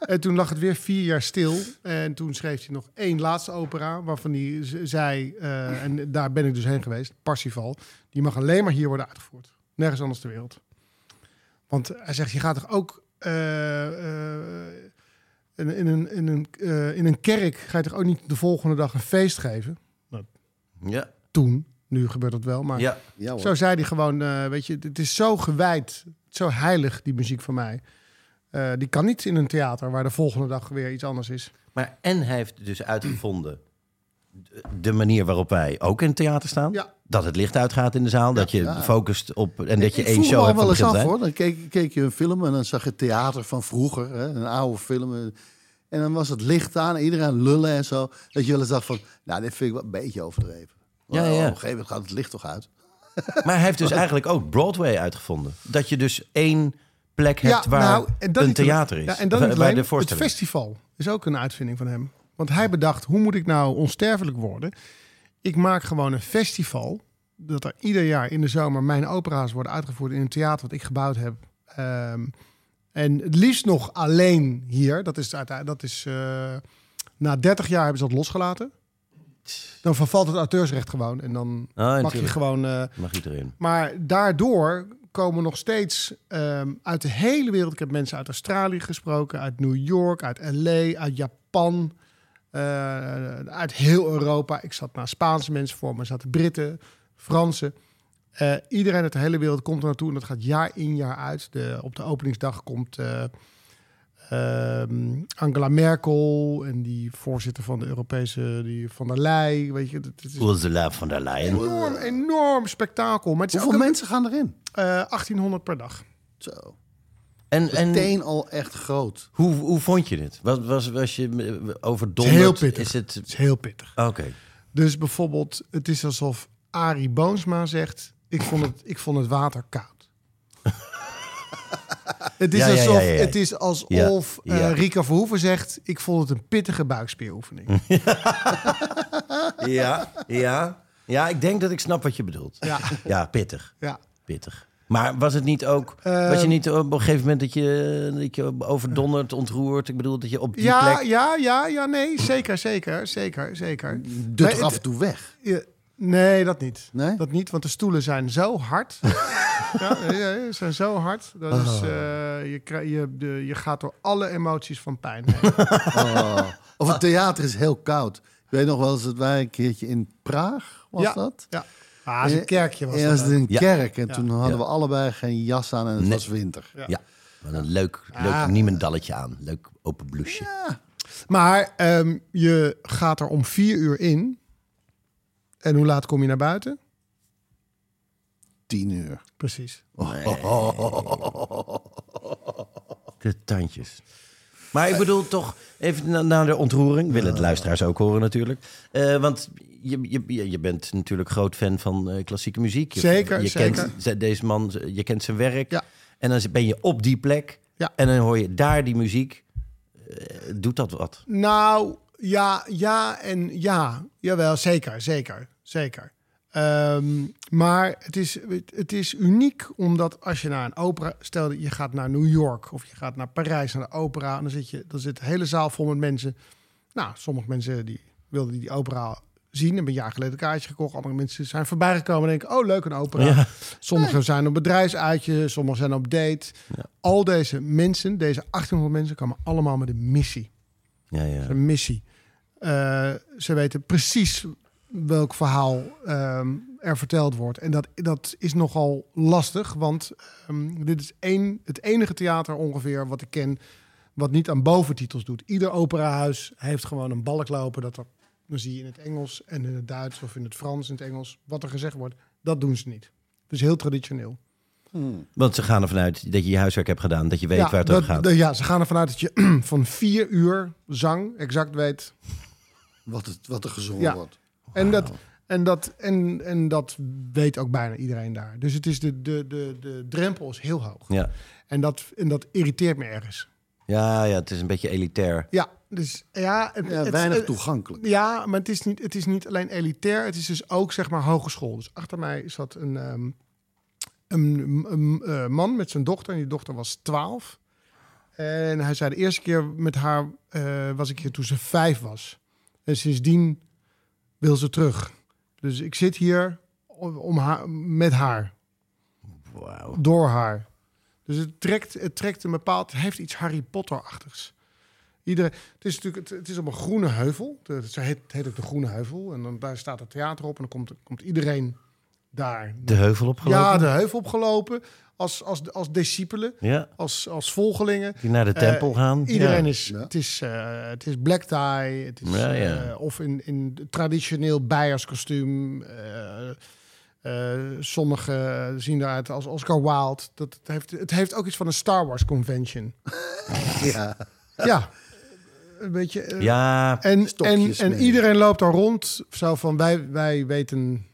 En toen lag het weer vier jaar stil. En toen schreef hij nog één laatste opera, waarvan hij zei, eh, en daar ben ik dus heen geweest, Parsifal. Die mag alleen maar hier worden uitgevoerd. Nergens anders ter wereld. Want hij zegt, je gaat toch ook eh, eh, in, in, een, in, een, eh, in een kerk, ga je toch ook niet de volgende dag een feest geven? Ja, Toen, nu gebeurt dat wel, maar ja. Zo zei hij gewoon, eh, weet je, het is zo gewijd, zo heilig, die muziek van mij. Eh, die kan niet in een theater waar de volgende dag weer iets anders is. Maar en hij heeft dus uitgevonden de- manier waarop wij ook in het theater staan. Ja. Dat het licht uitgaat in de zaal, dat je Ja. focust op en dat je ik één show hebt van wel eens af hoor. Dan keek, keek je een film en dan zag je theater van vroeger. Hè? Een oude film. En dan was het licht aan, iedereen lullen en zo. Dat je wel eens dacht van, nou dit vind ik wel een beetje overdreven. Ja, Maar ja. Op een gegeven moment gaat het licht toch uit. Maar hij heeft dus eigenlijk ook Broadway uitgevonden. Dat je dus één plek hebt waar nou, dat een theater is. Ja, en waar alleen. de het festival is ook een uitvinding van hem. Want hij bedacht, hoe moet ik nou onsterfelijk worden? Ik maak gewoon een festival. Dat er ieder jaar in de zomer mijn opera's worden uitgevoerd in een theater wat ik gebouwd heb. Ehm, en het liefst nog alleen hier. Dat is, uiteindelijk- dat is eh, na 30 jaar hebben ze dat losgelaten. Dan vervalt het auteursrecht gewoon. En dan Ah, mag je gewoon eh, Mag iedereen. maar daardoor komen nog steeds ehm, uit de hele wereld. Ik heb mensen uit Australië gesproken, uit New York, uit LA, uit Japan, eh, uit heel Europa. Ik zat naar Spaanse mensen voor me, zaten Britten, Fransen. Eh, iedereen uit de hele wereld komt er naartoe en dat gaat jaar in jaar uit. De, op de openingsdag komt eh, ehm, Angela Merkel en die voorzitter van de Europese, die van der Leyen. Weet je, het is Ursula von der Leyen. enorm, enorm spektakel. Maar Hoeveel mensen gaan erin? eh, 1800 per dag. Zo. En, en Meteen al echt groot. hoe, hoe vond je dit? Was, was, was je eh, Het overdonderd? is heel pittig. Is het... Het is heel pittig. Oké. Dus bijvoorbeeld, het is alsof Arie Boomsma zegt... ik vond het, ik vond het water koud. het, is Ja, alsof, ja, ja. Het is alsof. Rika Verhoeven zegt... ik vond het een pittige buikspieroefening. Ja, ja. Ja, ik denk dat ik snap wat je bedoelt. Ja. Ja, pittig. ja. Pittig. Maar was het niet ook... Ehm, was je niet op een gegeven moment dat je, dat je overdonderd, ontroerd? Ik bedoel, dat je op die Ja, plek... ja, ja, ja, nee, zeker, zeker, zeker, zeker. Nee, er af en toe weg. Ja, nee, dat niet. Nee? Dat niet, want de stoelen zijn zo hard. Ja, ze zijn zo hard. Dat is, eh, je, krijg- je, de, je gaat door alle emoties van pijn heen. Oh. Of het theater is heel koud. Ik weet nog wel eens dat wij een keertje in Praag, was ja. dat? Ja. Ah, is een kerkje was Eerst een Ja. kerk. En Ja. toen hadden Ja. we allebei geen jas aan en het Nee. was winter. Ja. Ja, met een leuk, leuk Ah. niemendalletje aan. Leuk open blouseje. Maar ehm, je gaat er om vier uur in. En hoe laat kom je naar buiten? Tien uur. Precies. De tandjes. Maar ik bedoel toch even na- naar de ontroering. Willen de luisteraars ook horen natuurlijk. Eh, want je, je- je, bent natuurlijk groot fan van eh, klassieke muziek. Je, Zeker, je zeker. Kent ze- deze man, je kent zijn werk. Ja. En dan ben je op die plek. Ja. En dan hoor je daar die muziek. Eh, doet dat wat? Nou, ja, ja en ja. Jawel, zeker, zeker, zeker. Ehm, maar het is, het is uniek omdat als je naar een opera... Stel dat je gaat naar New York of je gaat naar Parijs naar de opera... en dan zit, je, dan zit de hele zaal vol met mensen. Nou, sommige mensen die wilden die opera zien... hebben een jaar geleden een kaartje gekocht. Andere mensen zijn voorbij gekomen en denken... oh, leuk een opera. Ja. Sommigen zijn op bedrijfsuitje, sommigen zijn op date. Al deze mensen, deze 1800 mensen... komen allemaal met een missie Ja, ja. een missie. Eh, ze weten precies welk verhaal ehm, er verteld wordt. En dat, dat is nogal lastig, want ehm, dit is één, het enige theater ongeveer wat ik ken... wat niet aan boventitels doet. Ieder operahuis heeft gewoon een balk lopen... dat er, dan zie je in het Engels en in het Duits of in het Frans, in het Engels... wat er gezegd wordt, dat doen ze niet. Dus heel traditioneel. Want ze gaan ervan uit dat je je huiswerk hebt gedaan. Dat je weet waar het dat- over gaat. de- ja, ze gaan ervan uit dat je van vier uur zang exact weet Wat, het, wat er gezongen Ja. wordt. En dat, en, dat, en, en dat weet ook bijna iedereen daar. Dus het is de, de, de, de drempel is heel hoog. Ja. En, dat, en dat irriteert me ergens. Ja, ja, het is een beetje elitair. Ja, dus ja, het, Ja, weinig het- toegankelijk. Ja, maar het is, niet, het is niet alleen elitair, het is dus ook zeg maar hogeschool. Dus achter mij zat een, ehm, een, een, eh, man met zijn dochter en die dochter was 12. En hij zei de eerste keer met haar eh, was ik hier toen ze vijf was. En sindsdien wil ze terug. Dus ik zit hier om om haar, met haar, Wauw. door haar. Dus het trekt, het trekt een bepaald, het heeft iets Harry Potter-achtigs. Iedereen, het is natuurlijk, het, het is op een groene heuvel. Het heet, het heet ook de Groene Heuvel. En dan daar staat het theater op en dan komt, komt iedereen daar. De heuvel opgelopen? Ja, de heuvel opgelopen als, als, als discipelen, Ja, als, als volgelingen. die naar de tempel Eh, gaan. Iedereen Ja. is, Ja. het is, eh, het is black tie, het is, Ja, ja. eh, of in, in traditioneel bijerskostuum. eh eh, Sommigen zien eruit als Oscar Wilde. Dat, het, heeft, het heeft ook iets van een Star Wars convention. Ja. ja, een beetje. Ja, en, en, en iedereen loopt daar rond, zo van wij, wij weten,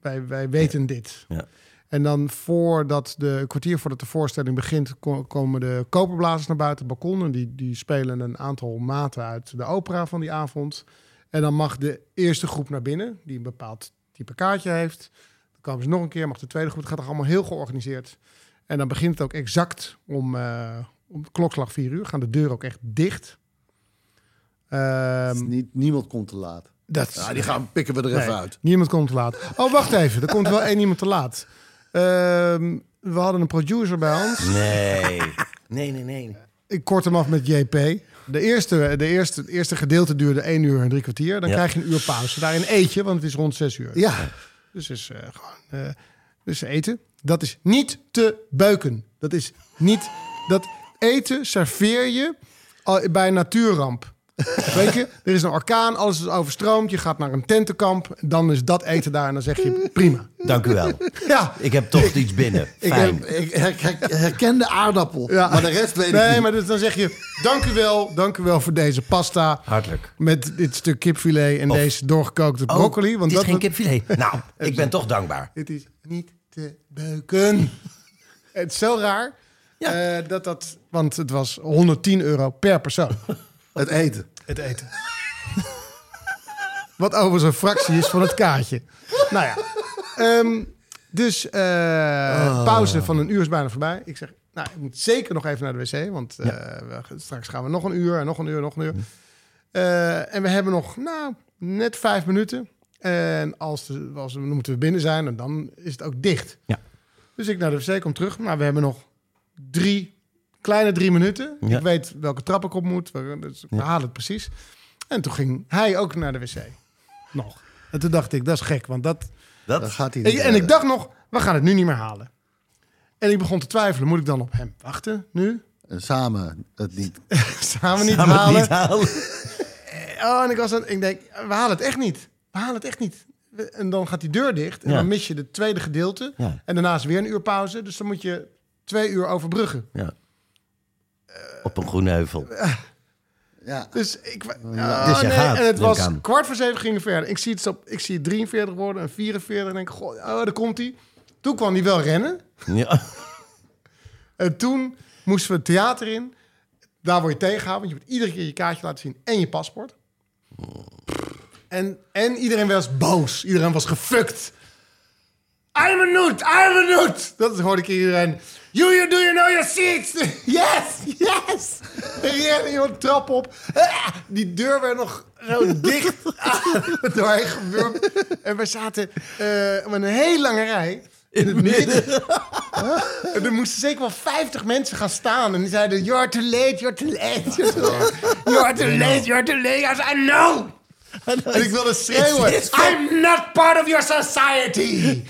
wij, wij weten dit. Ja. En dan voordat de een kwartier voordat de voorstelling begint, ko- komen de koperblazers naar buiten het balkon. En die, die spelen een aantal maten uit de opera van die avond. En dan mag de eerste groep naar binnen, die een bepaald type kaartje heeft. Dan komen ze nog een keer, mag de tweede groep. Het gaat er allemaal heel georganiseerd. En dan begint het ook exact om, eh om klokslag 4 uur. Gaan de deuren ook echt dicht. Niet, niemand komt te laat. Dat Ja, die gaan pikken we er even Nee, uit. Niemand komt te laat. Oh, wacht even. Er komt wel één iemand te laat. Ehm, we hadden een producer bij ons. nee. Nee, nee, nee. Ik kort hem af met JP. De eerste, de eerste, het eerste gedeelte duurde één uur en drie kwartier. Dan Ja. krijg je een uur pauze. Daarin eet je, want het is rond zes uur. Ja, Dus is eh, gewoon eh, dus eten. Dat is niet te beuken. Dat is niet. Dat eten serveer je al bij een natuurramp. Weet je, er is een orkaan, alles is overstroomd. Je gaat naar een tentenkamp. Dan is dat eten daar en dan zeg je prima. Dank u wel. Ja, Ik heb toch iets binnen. ik, Fijn. heb, ik her- her- herken de aardappel, Ja. maar de rest weet ik nee, niet. maar dus dan zeg je dank u wel, dank u wel voor deze pasta Hartelijk. met dit stuk kipfilet en Of- deze doorgekookte broccoli. Oh, want het is dat geen kipfilet. Nou, ik ben toch dankbaar. Het is niet te beuken. het is zo raar Ja. eh, dat dat, want het was 110 euro per persoon. Het eten. Het eten. Wat overigens een fractie is van het kaartje. Nou ja. Ehm, dus eh, pauze van een uur is bijna voorbij. Ik zeg, nou, ik moet zeker nog even naar de wc. Want eh, we- straks gaan we nog een uur en nog een uur, nog een uur. Eh, en we hebben nog, nou, net vijf minuten. En als, de, als we, moeten we binnen zijn, en dan is het ook dicht. Ja. Dus ik naar de wc kom terug. Nou, we hebben nog drie, kleine drie minuten. Ja. Ik weet welke trap ik op moet. we- Dus we halen het precies. En toen ging hij ook naar de wc. Nog. En toen dacht ik, dat is gek, want dat... Dat, Dat gaat hij En, niet. en ik dacht nog, we gaan het nu niet meer halen. En ik begon te twijfelen, moet ik dan op hem wachten nu? En samen het niet. Samen niet halen? niet halen. Oh, en ik was aan, ik denk, we halen het echt niet. We halen het echt niet. En dan gaat die deur dicht en Ja. dan mis je het tweede gedeelte. Ja. En daarna is weer een uur pauze. Dus dan moet je twee uur overbruggen. Ja. Op een groene heuvel. Ja. Dus ik... Dus Oh, je nee, gaat, en het was aan. kwart voor zeven gingen we verder. Ik zie het, op, ik zie het 43 worden en 44. En denk, ik, goh, oh, daar komt hij. Toen kwam hij wel rennen. Ja. En toen moesten we het theater in. Daar word je tegengehouden, want je moet iedere keer je kaartje laten zien en je paspoort. En, en iedereen was boos. Iedereen was gefukt. I'm a noot, I'm a noot. Dat hoorde ik iedereen. You, you, do you know your seats? Yes, yes. En rende iemand trap op. Ah, Die deur werd nog zo dicht doorheen gewurmd. En we zaten eh, met een hele lange rij in het midden. En er moesten zeker wel 50 mensen gaan staan. En die zeiden, you're too late, you're too late. You're too late, you're too late. You're too late. I said, I know. En ik wilde schreeuwen. I'm not part of your society.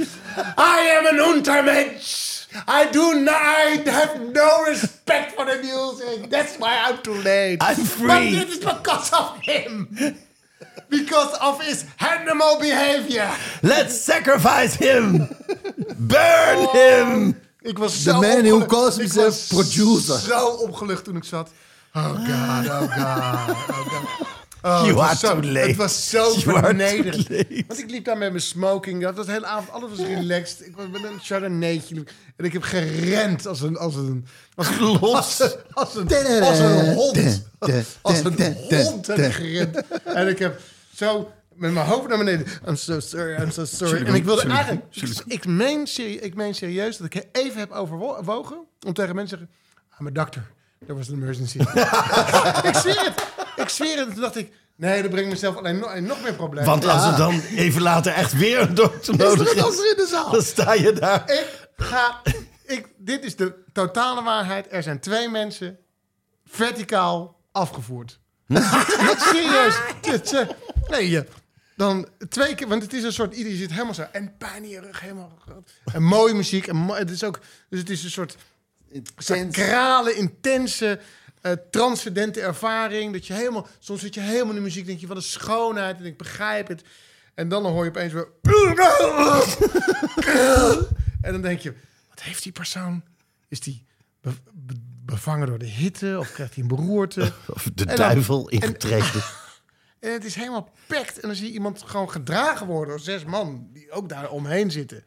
I am an untermensch. I do not, I have no respect for the music. That's why I'm too late. I'm free. But it is because of him. Because of his animal behavior. Let's sacrifice him! Burn him! Ik was The zo man who calls Ik himself was producer. Zo opgelucht toen ik zat. Oh god, oh god, oh god. Oh, You het was are zo, late. Het was zo You are vernederend. Want ik liep daar met mijn smoking. Dat was de hele avond. Alles was relaxed. Ik was met een chardonnaytje. En ik heb gerend als een... Als een als een, als een, als een, als een hond. Als een hond heb ik gerend. En ik heb zo met mijn hoofd naar beneden. I'm so sorry, I'm so sorry. En ik wilde eigenlijk... Ik, meen serie, ik meen serieus dat ik even heb overwogen... om tegen mensen te zeggen... I'm a doctor. There was an emergency. ik zweer het. Ik zweer het. En toen dacht ik... Nee, dat brengt mezelf alleen nog, nog meer problemen. Want als er dan even later echt weer een dokter nodig Als is, er in de zaal. dan sta je daar. Ik ga... Ik, dit is de totale waarheid. Er zijn twee mensen verticaal afgevoerd. Serieus. Het, eh, nee, je, dan twee keer... Want het is een soort... Iedereen zit helemaal zo... En pijn in je rug, helemaal... En mooie muziek. En mo- het is ook... Dus het is een soort... Sakrale, intense, eh, transcendente ervaring. Dat je helemaal... Soms zit je helemaal in de muziek. denk je, wat een schoonheid. En ik begrijp het. En dan hoor je opeens weer... En dan denk je, wat heeft die persoon? Is die be- be- bevangen door de hitte? Of krijgt hij een beroerte? Of de En dan- duivel ingetreden. En het is helemaal pakt. En dan zie je iemand gewoon gedragen worden door zes man... die ook daar omheen zitten.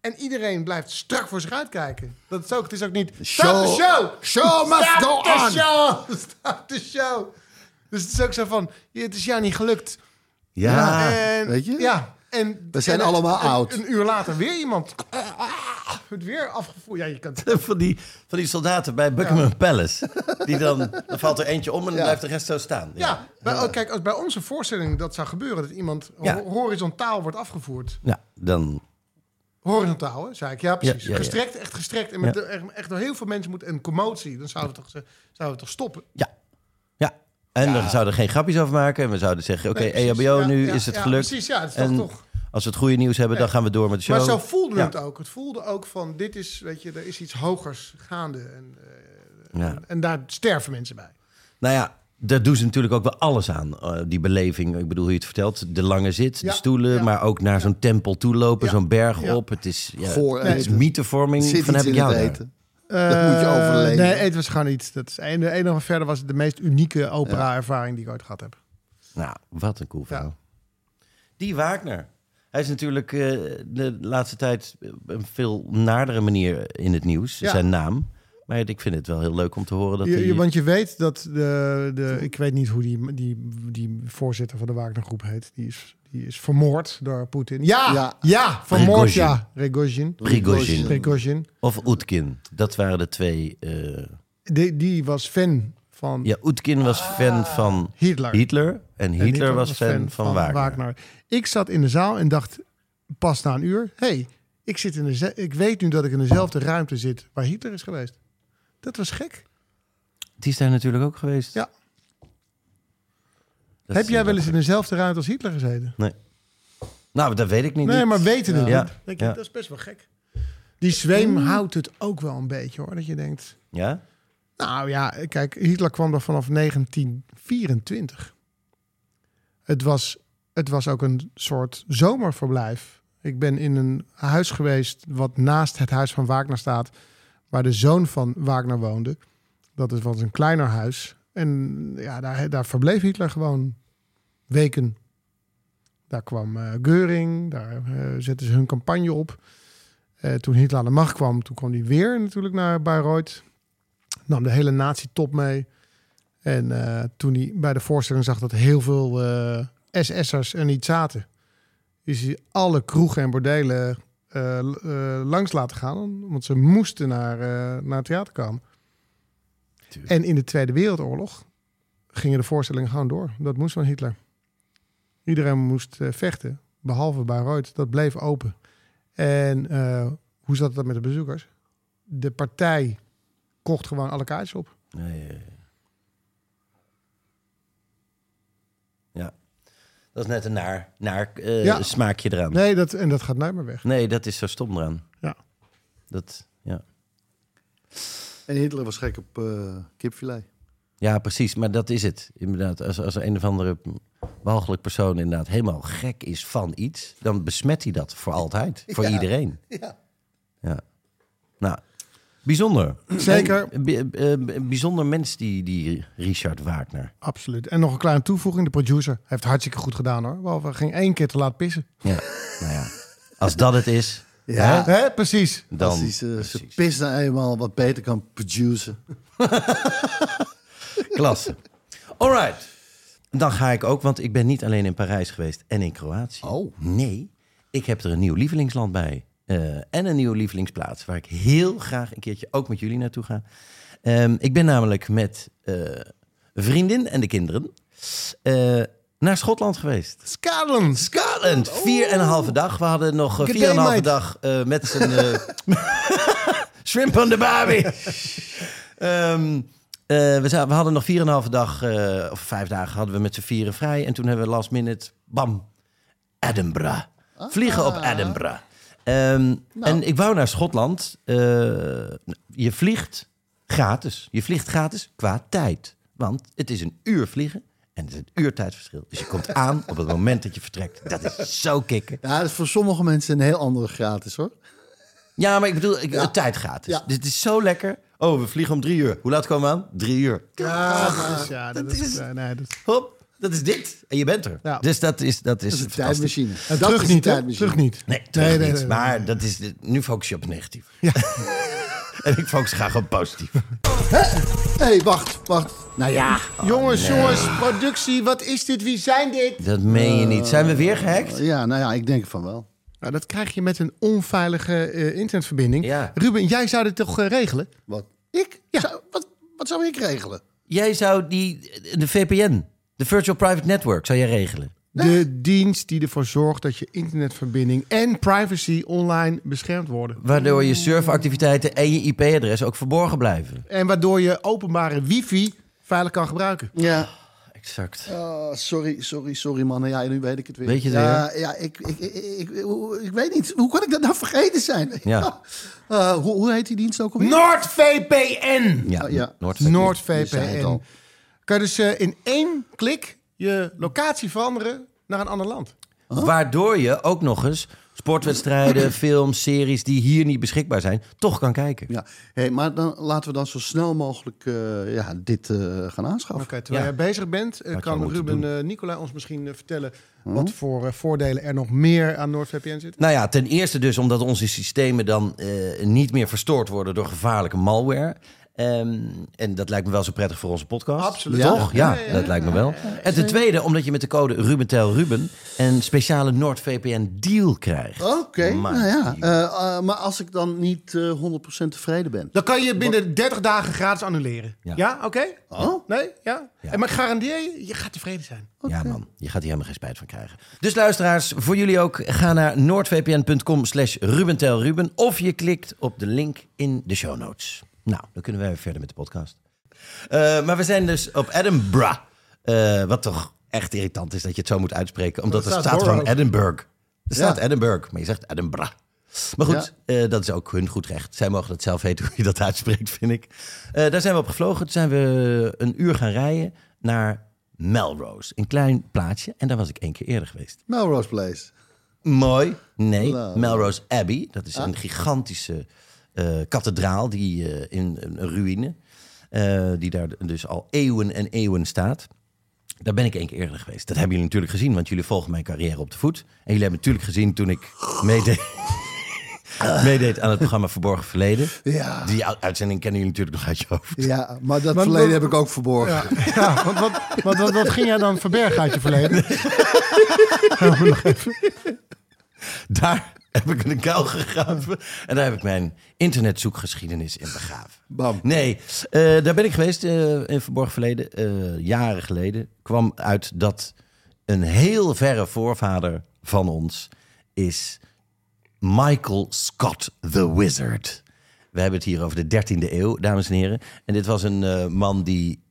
En iedereen blijft strak voor zich uitkijken. Dat is ook, het is ook niet... Stop the show! Show must Stop go the on. show! Stop the show! Dus het is ook zo van... ja, Het is jou niet gelukt. Ja, en, weet je? Ja. En, We zijn en- allemaal en oud. Een uur later weer iemand. Het weer afgevoerd. Ja, je kan... van die, van die soldaten bij Buckingham Palace. Die dan, dan valt er eentje om en dan Ja. blijft de rest zo staan. Ja, bij, oh, kijk, als bij onze voorstelling dat zou gebeuren, dat iemand Ja. ho- horizontaal wordt afgevoerd. Ja, dan... Horizontaal, hè, zei ik. Ja, precies. Ja, ja, ja. Gestrekt, echt gestrekt. En met de- echt, echt door heel veel mensen moet een commotie. Dan zouden we toch, zouden we toch stoppen. Ja. Ja. En we zouden geen grapjes over maken. En we zouden zeggen, oké, Nee, precies. EHBO, nu is het gelukt. precies, ja, het is en toch- toch. als we het goede nieuws hebben, dan gaan we door met de show. Maar zo voelde Ja. het ook. Het voelde ook van, dit is, weet je, er is iets hogers gaande. En, eh, Ja. en daar sterven mensen bij. Nou ja, daar doen ze natuurlijk ook wel alles aan. eh, die beleving, ik bedoel hoe je het vertelt. De lange zit, Ja, de stoelen, ja. maar ook naar zo'n tempel toe lopen, Ja, zo'n berg ja. op. Het is, ja, Goor het is mythevorming van heb ik jou het eten. Dat moet je overleven. Nee, eten was gewoon iets. Dat is een, de enige verder was het de meest unieke opera-ervaring die ik ooit gehad heb. Nou, wat een cool verhaal. Ja. Die Wagner. Hij is natuurlijk eh, de laatste tijd op een veel naardere manier in het nieuws. Ja. Zijn naam. Maar ik vind het wel heel leuk om te horen dat Je- je- want je weet dat de, de... Ik weet niet hoe die, die, die voorzitter van de Wagner-groep heet. Die is, die is vermoord door Poetin. Ja, ja, Ja. vermoord, Prigozhin. ja. Prigozhin. Prigozhin. Prigozhin. Of Oetkin. Dat waren de twee... eh, Die, die was fan van Ja, Oetkin was fan van Hitler. Hitler. En Hitler, En Hitler was fan, van, Wagner. Ik zat in de zaal en dacht pas na een uur... hey, Ik, zit in de, ik weet nu dat ik in dezelfde ruimte zit waar Hitler is geweest. Dat was gek. Die is daar natuurlijk ook geweest. Ja. Dat Heb jij wel eens in dezelfde ruimte als Hitler gezeten? Nee. Nou, dat weet ik niet. Nee, maar weten het Ja. niet. Denk je, Ja. Dat is best wel gek. Die zweem houdt het ook wel een beetje hoor. Dat je denkt, Ja? nou ja, kijk, Hitler kwam er vanaf 1924. Het was, het was ook een soort zomerverblijf. Ik ben in een huis geweest wat naast het huis van Wagner staat, waar de zoon van Wagner woonde. Dat is was een kleiner huis. En ja, daar, daar verbleef Hitler gewoon weken. Daar kwam eh Geuring, daar eh, zetten ze hun campagne op. Eh, toen Hitler aan de macht kwam, toen kwam hij weer natuurlijk naar Bayreuth. Nam de hele nazi-top mee. En toen hij bij de voorstelling zag dat heel veel SS'ers er niet zaten, is hij alle kroegen en bordelen eh, eh, langs laten gaan. Want ze moesten naar, eh, naar het theater komen. En in de Tweede Wereldoorlog gingen de voorstellingen gewoon door. Dat moest van Hitler. Iedereen moest vechten, behalve Bayreuth. Dat bleef open. En hoe zat het met de bezoekers? De partij kocht gewoon alle kaartjes op. Nee, ja, ja. Ja. Dat is net een naar, naar eh, Ja. smaakje eraan. Nee, dat, en dat gaat nooit meer weg. Nee, dat is zo stom eraan. Ja. Dat, ja. En Hitler was gek op eh kipfilet. ja, precies. Maar dat is het. Inderdaad, als, als een of andere walgelijk persoon inderdaad helemaal gek is van iets... dan besmet hij dat voor altijd. Voor Ja. iedereen. Ja. Ja. Nou, bijzonder. Zeker. En, eh, eh, bijzonder mens, die, die Richard Wagner. Absoluut. En nog een kleine toevoeging. De producer heeft hartstikke goed gedaan hoor. Behalve ging één keer te laat pissen. Ja, nou ja. Als dat het is, Ja. Hè? Precies. dan... Ze, ze precies. pis nou eenmaal wat beter kan produceren. Klasse. Alright. Dan ga ik ook, want ik ben niet alleen in Parijs geweest en in Kroatië. Oh. Nee, ik heb er een nieuw lievelingsland bij. Eh, en een nieuwe lievelingsplaats waar ik heel graag een keertje ook met jullie naartoe ga. Ehm, ik ben namelijk met een vriendin en de kinderen eh, naar Schotland geweest. Scotland. Scotland. Vier en een halve dag. We hadden nog Good vier en een halve dag met z'n... shrimp on the barbie. Ehm, eh, we, hadden nog vier en een halve dag, of vijf dagen hadden we met z'n vieren vrij. En toen hebben we last minute, bam, Edinburgh. Vliegen op Edinburgh. Ehm, En ik wou naar Schotland. Eh, je vliegt gratis. Je vliegt gratis qua tijd. Want het is een uur vliegen en het is een uur tijdverschil. Dus je komt aan op het moment dat je vertrekt. Dat is zo kicken. Ja, dat is voor sommige mensen een heel andere gratis hoor. Ja, maar ik bedoel, ik, tijd gratis. Ja. Dit is zo lekker. Oh, we vliegen om drie uur. Hoe laat komen we aan? Drie uur. Ja, dat is, ja, dat dat is, is- nee, dat, Hop, dat is dit. En je bent er. Ja. Dus dat is, dat is, Dat is een tijdmachine. en dat terug niet, tijdmachine. Terug niet. Nee, terug Nee, nee, niet. nee, nee. maar dat is, nu focus je op het negatief. en ik focus graag op positief. Hé, hey, wacht, wacht. Nou ja. Jongens, jongens, productie, wat is dit? Wie zijn dit? Dat meen je niet. Zijn we weer gehackt? Ja, nou ja, ik denk van wel. Nou, dat krijg je met een onveilige eh, internetverbinding. Ja. Ruben, jij zou dit toch eh, regelen? Wat? Ik? Zou, wat, wat zou ik regelen? Jij zou die, de VPN, de Virtual Private Network, zou jij regelen. De dienst die ervoor zorgt dat je internetverbinding en privacy online beschermd worden. Waardoor je surfactiviteiten en je IP-adres ook verborgen blijven. En waardoor je openbare wifi veilig kan gebruiken. Ja. Exact. Oh, sorry, sorry, sorry mannen. Ja, nu weet ik het weer. Weet je het ja, Ja, ik, ik, ik, ik, ik, ik weet niet. Hoe kan ik dat nou vergeten zijn? Ja. Eh, hoe, hoe heet die dienst ook alweer? NordVPN! Ja, Oh, NordVPN. Kan je dus eh, in één klik je locatie veranderen naar een ander land. Waardoor je ook nog eens sportwedstrijden, films, series die hier niet beschikbaar zijn, toch kan kijken. Ja, hey, maar dan laten we dan zo snel mogelijk eh, ja, dit eh, gaan aanschaffen. Oké, terwijl Ja. jij bezig bent, je kan Ruben eh Nicolai ons misschien vertellen wat voor eh, voordelen er nog meer aan NordVPN zitten. Nou ja, ten eerste dus omdat onze systemen dan eh, niet meer verstoord worden door gevaarlijke malware. Ehm, en dat lijkt me wel zo prettig voor onze podcast. Absoluut. Toch? Ja, Ja, ja, ja. dat lijkt me wel. En ten tweede, omdat je met de code RubenTelRuben een speciale NordVPN deal krijgt. Oké, Maar- nou ja. eh, eh, maar als ik dan niet eh 100% tevreden ben. Dan kan je binnen 30 dagen gratis annuleren. Ja. Ja, oké? Oh? Nee? Ja? Ja. En maar ik garandeer je, je gaat tevreden zijn. Ja man, je gaat hier helemaal geen spijt van krijgen. Dus luisteraars, voor jullie ook, ga naar noordvpn.com slash rubentelruben... of je klikt op de link in de show notes. Nou, dan kunnen wij weer verder met de podcast. Eh, maar we zijn dus op Edinburgh. Eh, wat toch echt irritant is dat je het zo moet uitspreken. Omdat er staat staat gewoon. Edinburgh. Er staat Ja. Edinburgh, maar je zegt Edinburgh. Maar goed, eh, dat is ook hun goed recht. Zij mogen het zelf weten hoe je dat uitspreekt, vind ik. Daar zijn we op gevlogen. Toen zijn we een uur gaan rijden naar Melrose. Een klein plaatsje. En daar was ik één keer eerder geweest. Melrose Place. Mooi. Nee, Nou. Melrose Abbey. Dat is een gigantische kathedraal die eh, in een ruïne. eh, die daar dus al eeuwen en eeuwen staat. Daar ben ik één keer eerder geweest. Dat hebben jullie natuurlijk gezien, want jullie volgen mijn carrière op de voet. En jullie hebben natuurlijk gezien toen ik meedeed, meedeed aan het programma Verborgen Verleden. Ja. Die uitzending kennen jullie natuurlijk nog uit je hoofd. Ja, maar dat Maar verleden wat- heb ik ook verborgen. Ja, ja want wat, wat, wat, wat ging jij dan verbergen uit je verleden? Daar heb ik een kuil gegraven. En daar heb ik mijn internetzoekgeschiedenis in begraven. Bam. Nee, eh, daar ben ik geweest eh, in verborgen verleden. eh, jaren geleden kwam uit dat een heel verre voorvader van ons is Michael Scott the Wizard. We hebben het hier over de 13e eeuw, dames en heren. En dit was een man die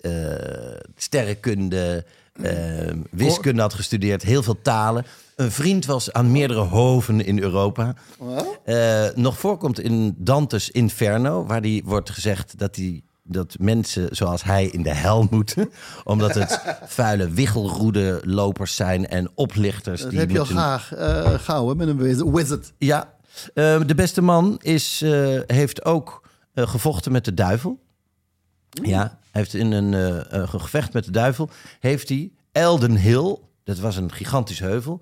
sterrenkunde, wiskunde had gestudeerd, heel veel talen. Een vriend was aan meerdere hoven in Europa. Eh, nog voorkomt in Dante's Inferno, waar die wordt gezegd dat hij dat mensen zoals hij in de hel moeten. Omdat het vuile wiggelroede lopers zijn en oplichters. Dat die heb je al graag eh gauw hè, met een wiz- wizard. ja, eh, de beste man is, heeft ook gevochten met de duivel. Ja, heeft in een eh, eh, gevecht met de duivel, heeft hij Elden Hill, dat was een gigantisch heuvel.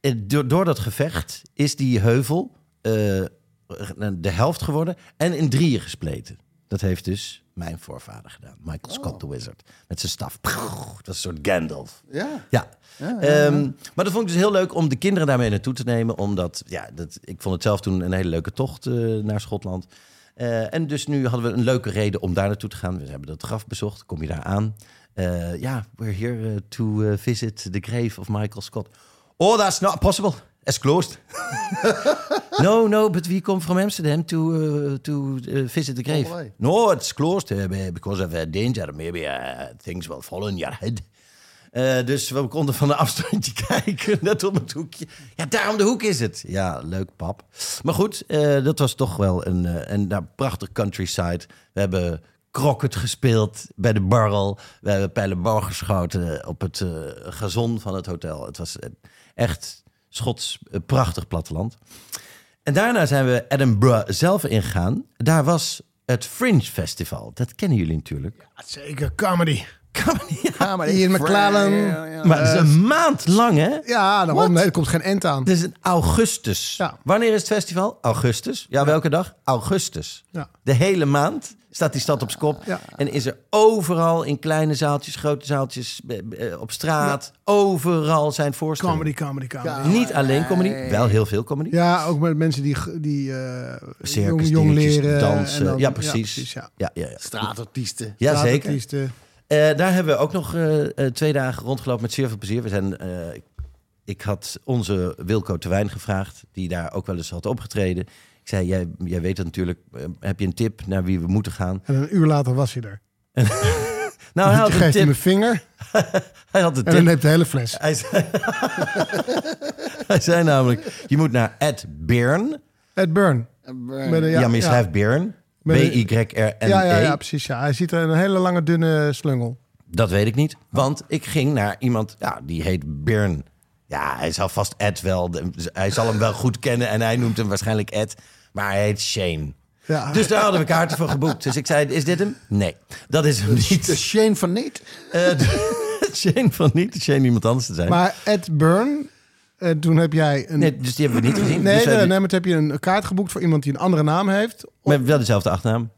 En door, door dat gevecht is die heuvel eh, de helft geworden en in drieën gespleten. Dat heeft dus mijn voorvader gedaan, Michael Scott the Wizard. Met zijn staf. Het was een soort Gandalf. Ja. Ja. Ehm, maar dat vond ik dus heel leuk om de kinderen daarmee naartoe te nemen. Omdat, ja, dat, ik vond het zelf toen een hele leuke tocht eh, naar Schotland. Eh, en dus nu hadden we een leuke reden om daar naartoe te gaan. We hebben dat graf bezocht. Kom je daar aan? Eh, Ja, we're here eh, to visit the grave of Michael Scott. Oh, that's not possible. It's closed. no, no, but we come from Amsterdam to uh, to uh, visit the grave. away. No, it's closed uh, because of danger. Maybe uh, things will fall on your head. Eh, dus we konden van een afstandje kijken net om het hoekje. Ja, daar om de hoek is het. Ja, leuk pap. Maar goed, eh, dat was toch wel een, eh, een daar prachtig countryside. We hebben croquet gespeeld bij de barrel. We hebben pijlenboog geschoten op het gazon van het hotel. Het was echt Schots prachtig platteland. En daarna zijn we Edinburgh zelf ingegaan. Daar was het Fringe Festival. Dat kennen jullie natuurlijk. Zeker, comedy. Ja, Ian McClellan. maar het is een maand lang, hè? Ja, daarom. Nee, er komt geen end aan. Het is in augustus. Ja. Wanneer is het festival? Augustus. Ja, welke dag? Augustus. Ja. De hele maand staat die stad op z'n kop. Ja. En is er overal in kleine zaaltjes, grote zaaltjes, eh, eh, op straat. Overal zijn voorstellingen. Comedy, comedy, comedy. Ja. Niet alleen comedy, wel heel veel comedy. Ja, ook met mensen die, die eh, Circus, jong, leren. dansen. en dan- ja, precies. ja. Ja, ja, ja. Straatartiesten. Ja, zeker. Straatartiesten. Eh, daar hebben we ook nog eh, eh, twee dagen rondgelopen met zeer veel plezier. We zijn, eh, ik, ik had onze Wilco Terwijn gevraagd, die daar ook wel eens had opgetreden. Ik zei, jij, jij weet het natuurlijk, heb je een tip naar wie we moeten gaan? En een uur later was hij er. Nou, hij had je een geeft hem een tip. vinger Hij had een en dan tip. neemt de hele fles. Hij zei, hij zei namelijk, je moet naar Ed Bearn. Ed Burn. Met een- Ja, maar je schrijft een- B-Y-R-N-E. Ja, ja, ja, precies. Ja. Hij ziet er een hele lange, dunne slungel. Dat weet ik niet. Want ik ging naar iemand, ja, die heet Björn. Ja, hij zal vast Ed wel. de- Hij zal hem wel goed kennen en hij noemt hem waarschijnlijk Ed. Maar hij heet Shane. Ja. Dus daar hadden we kaarten voor geboekt. Dus ik zei, is dit hem? Nee, dat is hem De niet. Shane van Niet. Eh, Shane van niet, Shane iemand anders te zijn. Maar Ed Burn, eh, toen heb jij een... nee, dus die hebben we niet gezien. nee, dus nee, nee, maar toen heb je een kaart geboekt voor iemand die een andere naam heeft. maar wel dezelfde achternaam.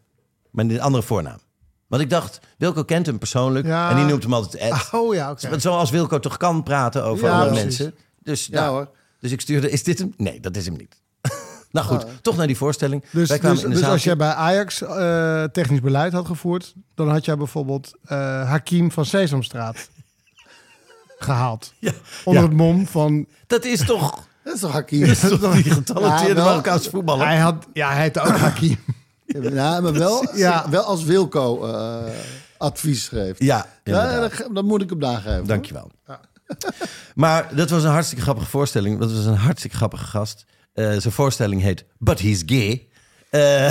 maar een andere voornaam. Want ik dacht, Wilco kent hem persoonlijk Ja. en die noemt hem altijd Ed. Oh ja, oké. Want Zoals Wilco toch kan praten over Ja, andere precies. mensen. Dus, Ja, nou, hoor. dus ik stuurde, is dit hem? Nee, dat is hem niet. nou goed, toch naar die voorstelling. Dus, Wij kwamen dus, in de dus als jij bij Ajax eh, technisch beleid had gevoerd, dan had jij bijvoorbeeld eh, Hakim van Sesamstraat gehaald. Onder Ja. het mom van. Dat is toch, Dat is toch Hakim? dat is toch die getalenteerde Ja. Marokkaanse voetballer? Hij had, ja, hij heette ook Hakim. Ja, maar wel, Ja. wel als Wilco eh, advies geeft. Ja, Ja, dat, dat moet ik hem nageven. Dankjewel. Maar dat was een hartstikke grappige voorstelling. Dat was een hartstikke grappige gast. Eh, zijn voorstelling heet But He's Gay. Eh,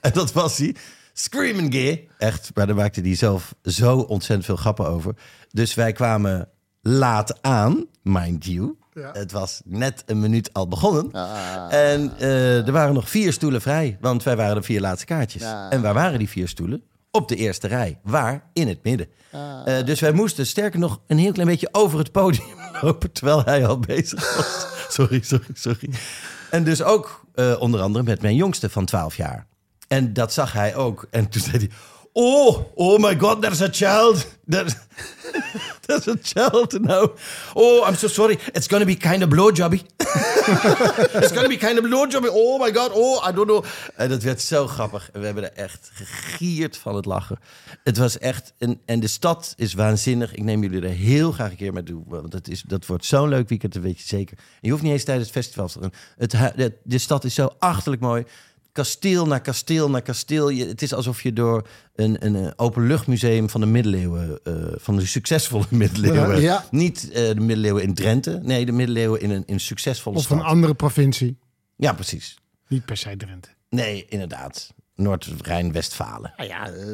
en dat was hij. Screaming gay. Echt, maar daar maakte hij zelf zo ontzettend veel grappen over. Dus wij kwamen laat aan, mind you. Ja. Het was net een minuut al begonnen. En eh, er waren nog vier stoelen vrij, want wij waren de vier laatste kaartjes. En waar waren die vier stoelen? Op de eerste rij. Waar? In het midden. Eh, dus wij moesten sterker nog een heel klein beetje over het podium lopen, terwijl hij al bezig was. sorry, sorry, sorry. En dus ook eh, onder andere met mijn jongste van 12 jaar. En dat zag hij ook. En toen zei hij... Oh, oh my god, there's a child. There's, there's a child now. Oh, I'm so sorry. It's gonna be kind of blowjobby. It's gonna be kind of blowjobby. Oh my god, oh, I don't know. En dat werd zo grappig. We hebben er echt gegierd van het lachen. Het was echt... Een, en de stad is waanzinnig. Ik neem jullie er heel graag een keer mee toe. Want het is, dat wordt zo'n leuk weekend, dat weet je zeker. Je hoeft niet eens tijdens het festival te gaan. De, de stad is zo achterlijk mooi kasteel na kasteel na kasteel. Je, het is alsof je door een, een openluchtmuseum van de middeleeuwen, eh, van de succesvolle middeleeuwen, Ja. niet eh, de middeleeuwen in Drenthe, nee, de middeleeuwen in een, in een succesvolle Of stad. een andere provincie. Ja, precies. Niet per se Drenthe. Nee, inderdaad. Noord-Rijn-Westfalen. Nou ja, eh,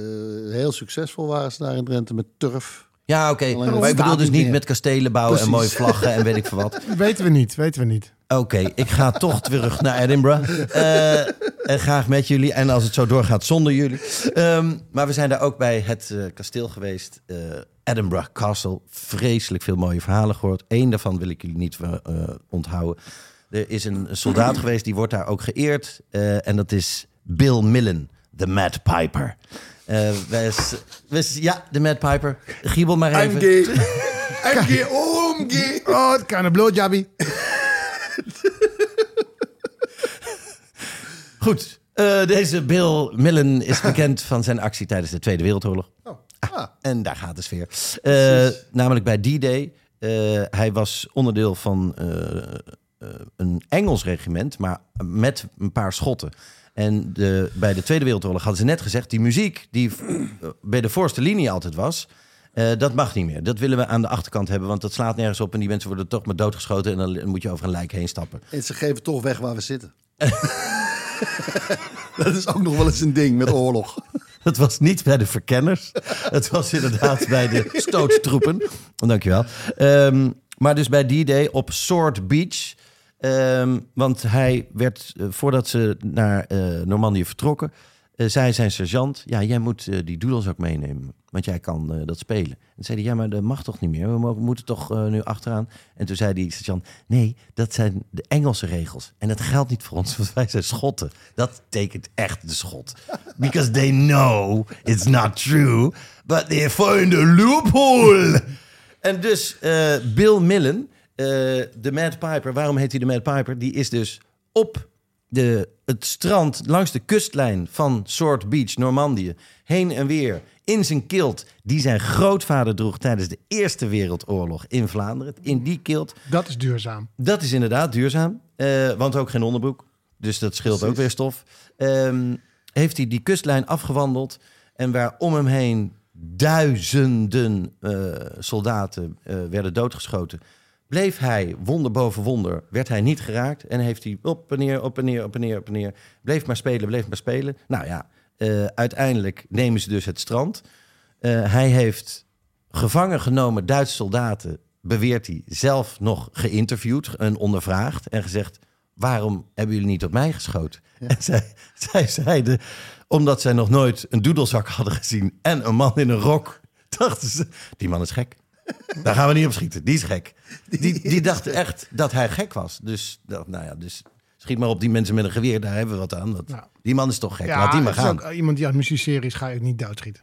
heel succesvol waren ze daar in Drenthe met turf. Ja, oké. Maar ik bedoel dus niet meer. met kastelen bouwen en mooie vlaggen en weet ik veel wat. Weten we niet, weten we niet. Oké, ik ga toch terug naar Edinburgh. Eh, en graag met jullie. En als het zo doorgaat, zonder jullie. Ehm, maar we zijn daar ook bij het eh, kasteel geweest. eh, Edinburgh Castle. Vreselijk veel mooie verhalen gehoord. Eén daarvan wil ik jullie niet eh, onthouden. Er is een soldaat geweest, die wordt daar ook geëerd. eh, en dat is Bill Millen, de Mad Piper. Eh, ja, de Mad Piper. Giebel maar even. gay. I'm gay. Oh, I'm gay. Oh, het kan een blowjobby. Goed, eh, deze Bill Millen is bekend van zijn actie tijdens de Tweede Wereldoorlog. Ah, en daar gaat de sfeer. Eh, namelijk bij D-Day. Eh, hij was onderdeel van een Engels regiment, maar met een paar Schotten. En de, bij de Tweede Wereldoorlog hadden ze net gezegd... die muziek die eh, bij de voorste linie altijd was... eh, dat mag niet meer. Dat willen we aan de achterkant hebben, want dat slaat nergens op... en die mensen worden toch maar doodgeschoten... en dan moet je over een lijk heen stappen. En ze geven toch weg waar we zitten. dat is ook nog wel eens een ding met oorlog. Het was niet bij de verkenners. Het was inderdaad bij de stootstroepen. Dankjewel. Ehm maar dus bij D-Day op Sword Beach. Ehm, want hij werd, eh, voordat ze naar eh Normandië vertrokken... eh, zei zijn sergeant... ja, jij moet die doodles ook meenemen. Want jij kan dat spelen. En zei hij, ja, maar dat mag toch niet meer? We moeten toch nu achteraan? En toen zei die sergeant... nee, dat zijn de Engelse regels. En dat geldt niet voor ons, want wij zijn Schotten. Dat tekent echt de Schot. Because they know it's not true... but they find a loophole... En dus Bill Millen, de Mad Piper, waarom heet hij de Mad Piper? Die is dus op de, het strand langs de kustlijn van Sword Beach, Normandië, heen en weer in zijn kilt die zijn grootvader droeg tijdens de Eerste Wereldoorlog in Vlaanderen. In die kilt. Dat is duurzaam. Dat is inderdaad duurzaam, eh, want ook geen onderbroek. Dus dat scheelt ook weer stof. Ehm, heeft hij die kustlijn afgewandeld en waar om hem heen duizenden eh, soldaten eh, werden doodgeschoten. Bleef hij, wonder boven wonder, werd hij niet geraakt. En heeft hij op en neer, op en neer, op en neer, op en neer. Bleef maar spelen, bleef maar spelen. Nou ja, eh, uiteindelijk nemen ze dus het strand. Eh, hij heeft gevangen genomen Duitse soldaten, beweert hij, zelf nog geïnterviewd en ondervraagd. En gezegd, waarom hebben jullie niet op mij geschoten? En zij, zij zeiden, omdat zij nog nooit een doedelzak hadden gezien en een man in een rok, dachten ze, die man is gek. Daar gaan we niet op schieten. Die is gek. Die, die dachten echt dat hij gek was. Dus, dat, nou ja, dus Schiet maar op die mensen met een geweer, daar hebben we wat aan. Dat, Nou. Die man is toch gek, laat die maar gaan. ook, eh, iemand die aan muziekserie is, ga ook niet doodschieten.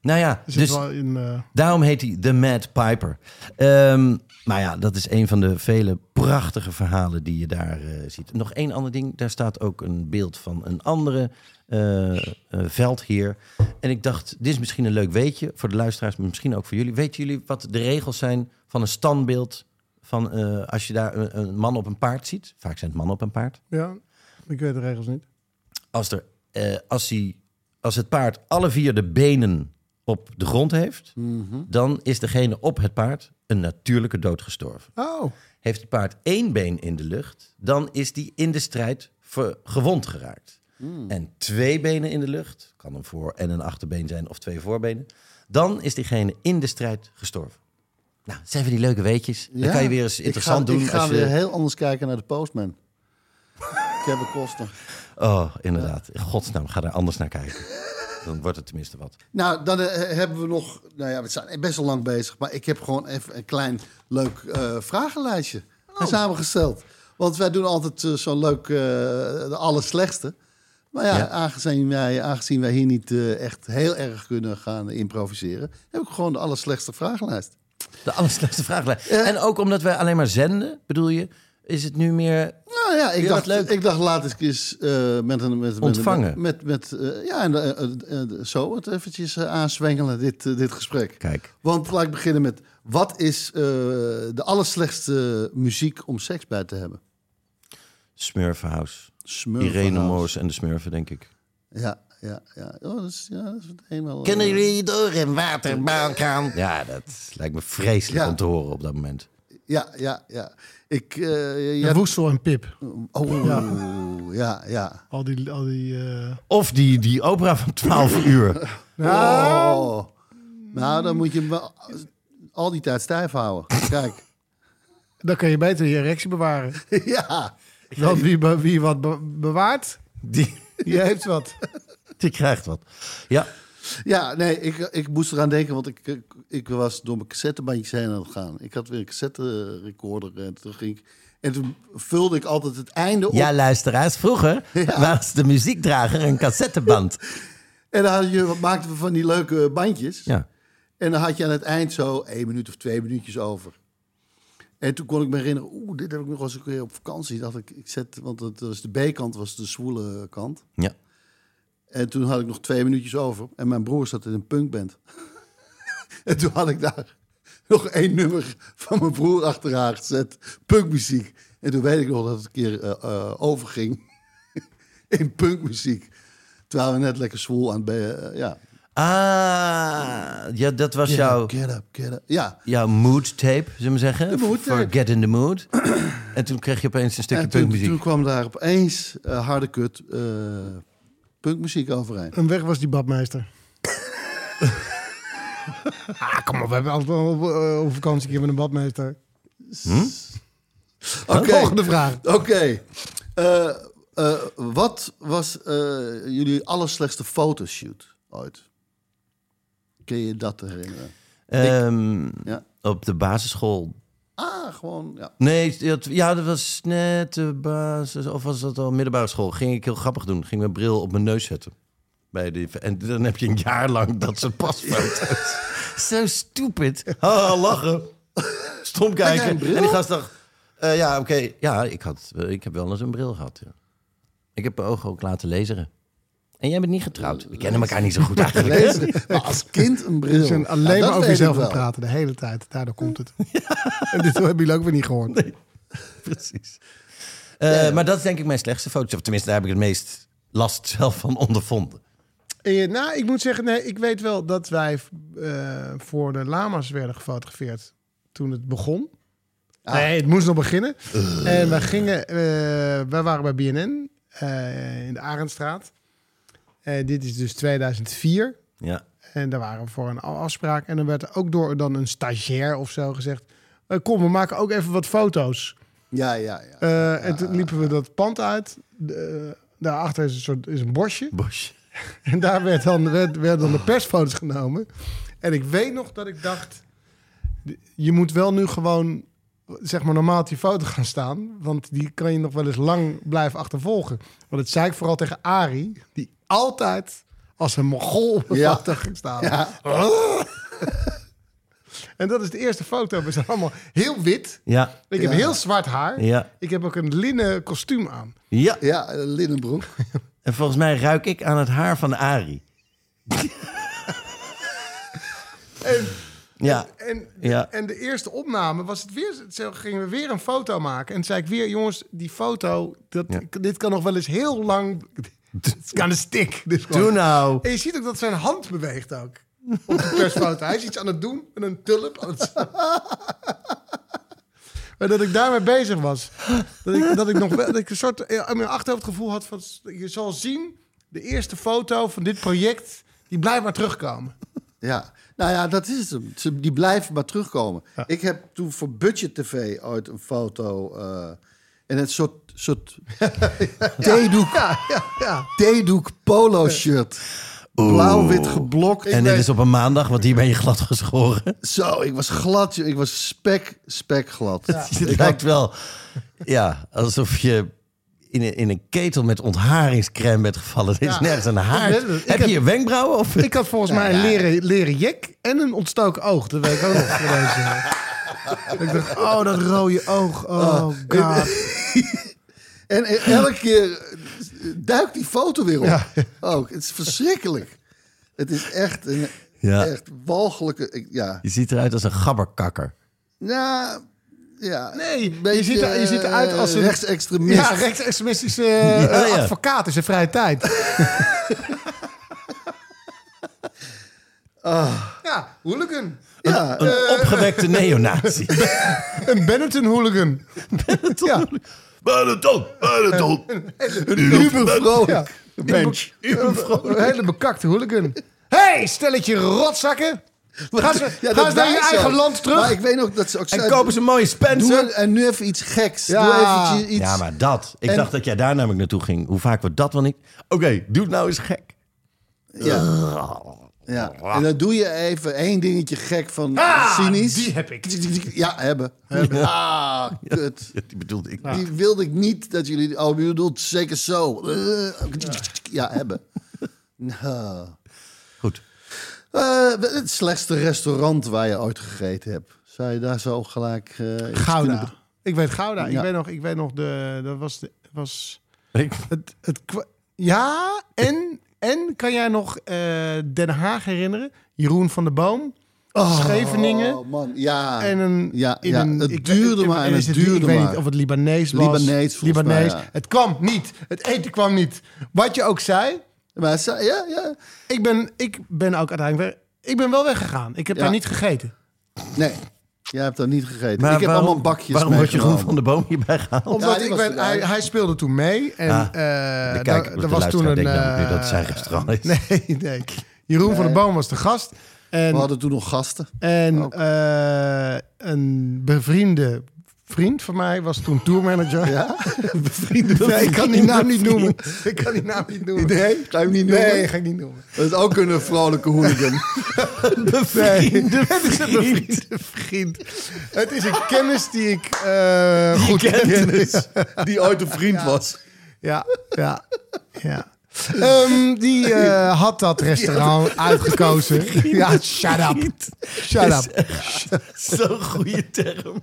Nou ja, Dus, dus in, eh, daarom heet hij The Mad Piper. Ehm maar ja, dat is een van de vele prachtige verhalen die je daar eh, ziet. Nog één ander ding, daar staat ook een beeld van een andere veldheer. En ik dacht, dit is misschien een leuk weetje voor de luisteraars, maar misschien ook voor jullie. Weten jullie wat de regels zijn van een standbeeld van eh, als je daar een, een man op een paard ziet? Vaak zijn het mannen op een paard. ja, ik weet de regels niet. Als, er, eh, als, hij, als het paard alle vier de benen op de grond heeft, dan is degene op het paard een natuurlijke dood gestorven. Oh, Heeft het paard één been in de lucht, dan is die in de strijd gewond geraakt. En twee benen in de lucht, kan een voor- en een achterbeen zijn of twee voorbenen, dan is diegene in de strijd gestorven. Nou, dat zijn van die leuke weetjes. Dan kan je weer eens interessant ik ga, doen. Ik ga als je... weer heel anders kijken naar de Postman. Kevin Costner. Oh, inderdaad. In godsnaam, ga daar anders naar kijken. Dan wordt het tenminste wat. Nou, dan eh, hebben we nog... Nou ja, we zijn best wel lang bezig. Maar ik heb gewoon even een klein leuk eh, vragenlijstje samengesteld. Want wij doen altijd eh, zo'n leuk de allerslechtste. Maar ja, Ja. Aangezien, wij, aangezien wij hier niet eh, echt heel erg kunnen gaan improviseren... heb ik gewoon de allerslechtste vragenlijst. De allerslechtste vraag. En ook omdat wij alleen maar zenden, bedoel je, is het nu meer... Nou ja, ik, dacht, leuk. ik dacht laat ik eens eh, met een... Met, Ontvangen. Met, met, eh, ja, en, zo het eventjes aanzwengelen, dit, dit gesprek. Kijk, Want laat ik beginnen met... Wat is de allerslechtste muziek om seks bij te hebben? Smurfenhouse. Smurfenhouse. Irene Moors en de Smurfen, denk ik. Ja, ja, ja. Oh, dat is, ja, dat is helemaal... eh, Kennen jullie door een waterbalkan? Ja, dat lijkt me vreselijk Ja. om te horen op dat moment. Ja, ja, ja. Ik... eh, ja. ja, Woestel en Pip. oh, ja, ja. Al die... Al die eh, Of die, die opera van 12 uur. Oh. Nou, dan moet je hem wel al die tijd stijf houden. Kijk. dan kan je beter je erectie bewaren. ja. Want wie, be- wie wat be- bewaart, Die, die heeft wat. die krijgt wat. Ja, Ja, nee, ik, ik moest eraan denken, want ik, ik, ik was door mijn cassettebandjes heen aan het gaan. Ik had weer een cassette recorder en toen ging ik... En toen vulde ik altijd het einde op. ja luisteraars, vroeger was de muziekdrager een cassetteband. En dan had je, maakten we van die leuke bandjes. Ja. En dan had je aan het eind zo één minuut of twee minuutjes over. En toen kon ik me herinneren, oeh, dit heb ik nog eens een keer op vakantie. Dat ik, ik zet, want het was de B-kant was de zwoele kant. Ja. En toen had ik nog twee minuutjes over. En mijn broer zat in een punkband. en toen had ik daar nog één nummer van mijn broer achteraan gezet. Punkmuziek. En toen weet ik nog dat het een keer eh, eh, overging in punkmuziek. Terwijl we net lekker zwoel aan het... eh, ja. Ah, ja, dat was Get jouw, up, get up, get up. Ja. jouw mood tape, zullen we zeggen? De mood Voor. Get in the Mood. en toen kreeg je opeens een stukje En toen, punkmuziek. toen kwam daar opeens eh, harde kut eh, punkmuziek overheen. En weg was die badmeester. ah, kom op, we hebben altijd wel op, op vakantie een keer met een badmeester. Oké. Volgende vraag. Oké. Eh, eh, wat was eh, jullie allerslechtste fotoshoot ooit? Kun je dat herinneren? Ehm, Ja. Op de basisschool. Ah, gewoon, ja. Nee, dat, ja, dat was net de basis, of was dat al middelbare school. Ging ik heel grappig doen. Ging mijn bril op mijn neus zetten. Bij die, en dan heb je een jaar lang dat soort pasfoto's. Zo stupid. Lachen. Stom kijken. En die gast dacht, eh, ja, oké. Ja, ik, had, eh, ik heb wel eens een bril gehad. Ja. Ik heb mijn ogen ook laten laseren. En jij bent niet getrouwd. We kennen elkaar niet zo goed eigenlijk. Lezen. Maar als kind een bril. Je zijn alleen Nou, maar over jezelf aan praten de hele tijd. Daardoor komt het. En dit hebben jullie ook weer niet gehoord. Precies. Eh, Maar dat is denk ik mijn slechtste foto. Of tenminste, daar heb ik het meest last zelf van ondervonden. Eh, nou, ik moet zeggen, nee, ik weet wel dat wij eh, voor de lama's werden gefotografeerd toen het begon. Nee, het moest nog beginnen. En wij gingen, eh, wij waren bij BNN eh, in de Arendstraat. Eh, dit is dus 2004. Ja. En daar waren we voor een afspraak. En dan werd er ook door dan een stagiair of zo gezegd... eh, kom, we maken ook even wat foto's. Ja, ja, ja. Eh, en toen liepen we dat pand uit. De, eh, daarachter is een soort is een bosje. Bosch. En daar werd dan, werd, werden dan de persfoto's genomen. En ik weet nog dat ik dacht... je moet wel nu gewoon zeg maar normaal op die foto gaan staan. Want die kan je nog wel eens lang blijven achtervolgen. Want dat zei ik vooral tegen Ari, die altijd als een mogol op een Ja. foto ging staan. Ja. En dat is de eerste foto. We zijn allemaal heel wit. Ja, Ik heb Ja. heel zwart haar. ja, Ik heb ook een linnen kostuum aan. ja. Ja, een linnenbroek. En volgens mij ruik ik aan het haar van Ari. En, Ja, en, Ja. en de eerste opname was het weer. Zo gingen we weer een foto maken. En zei ik weer, jongens, die foto, dat, Ja. dit kan nog wel eens heel lang. Het kan een stick. Dus doe nou. En je ziet ook dat zijn hand beweegt ook. Op de persfoto. Hij is iets aan het doen met een tulp. Aan het... maar dat ik daarmee bezig was. Dat ik, dat ik nog wel, dat ik een soort eh, in mijn achterhoofdgevoel had van... Je zal zien, de eerste foto van dit project, die blijft maar terugkomen. Ja, nou ja, dat is het. die blijven maar terugkomen. Ik heb toen voor Budget TV ooit een foto... eh in het soort, soort theedoek, Ja, ja, ja. theedoek polo shirt. Blauw-wit geblokt. En dit is op een maandag, want hier ben je glad geschoren. Zo, ik was glad. Ik was spek, spek glad. Het lijkt wel ja, alsof je in een, in een ketel met ontharingscrème bent gevallen. Er is Ja. nergens een haar. Heb heb- je hier wenkbrauwen? Of? Ik had volgens mij een leren, leren jek en een ontstoken oog. Dat weet ik ook nog. voor deze. ik dacht, oh, dat rode oog. Oh, god. En e- elke keer eh, duikt die foto weer op. Ja. Ook. Het is verschrikkelijk. Het is echt een Ja. echt walgelijke... ik- Ja. Je ziet eruit als een gabberkakker. Nou, ja. Nee, een beetje, je ziet, er, je ziet eruit als een... rechtsextremist. Ja, rechtsextremistische eh, Ja, ja. advocaat in zijn vrije tijd. Ja, hooligan. Ja, Een opgewekte neonazi. Een Benetton hooligan. Ja, Benetton, Benetton. uber vrolijk. bench. Een hele bekakte hooligan. hey, stelletje rotzakken. Ga Ja, eens naar je eigen zo. land terug. Maar ik weet nog dat ze ook En kopen ze een mooie Spencer. een- en nu even iets geks. Ja. Doe eventjes iets... Ja, maar dat. Ik En- dacht dat jij daar namelijk naartoe ging. Hoe vaak wordt dat wel niet? Oké, doe het nou eens gek. Ja. Ja. En dan doe je even één dingetje gek van Ah, cynisch. die heb ik. Ja, hebben. Ah, kut. Ja, Die bedoelde ik. Die wilde ik niet dat jullie... Oh, je bedoelt zeker zo. Eh, Ja, hebben. Nou. Goed. Eh, het slechtste restaurant waar je ooit gegeten hebt. Zou je daar zo gelijk... eh, kunnen Gouda. Ik weet Gouda. Ik weet nog, ik weet nog de, dat was, de, was Ik, het, het, ja, en, en kan jij nog eh, Den Haag herinneren? Jeroen van der Boom, Scheveningen. Oh, man. Ja. En een, Ja, in ja, een, het ik- duurde ik- maar en het Ik duurde weet maar. niet of het Libanees was. Libanees, mij, ja. Het kwam niet. Het eten kwam niet. Wat je ook zei, Maar ja, ja. ik ben, ik ben ook uiteindelijk ik ben wel weggegaan. Ik heb daar niet gegeten. Nee, jij hebt dat niet gegeten. maar ik heb waarom, allemaal bakjes Waarom word je gewoon van de boom hierbij gehaald? Omdat ik ben, hij, hij speelde toen mee. En Ah, eh, de daar- kijker, de er was toen een. nu dat het eh, zijn restaurant is. Nee, nee. Jeroen van der Boom was de gast. En, We hadden toen nog gasten. en eh, een bevriende vriend van mij was toen tourmanager. Ja? Bevriende nee, ik kan die naam niet noemen. Ik kan die naam niet noemen. Nee, ga je hem niet noemen? Nee, ga ik niet noemen. Dat is ook een vrolijke hooligan. Bevriende Het is een bevriende vriend. Het is een kennis die ik eh, goed ken. Die ooit een vriend was. Ja, ja, ja. Ehm, die eh, had dat restaurant uitgekozen. Ja, shut up. Shut up. Zo'n goede term.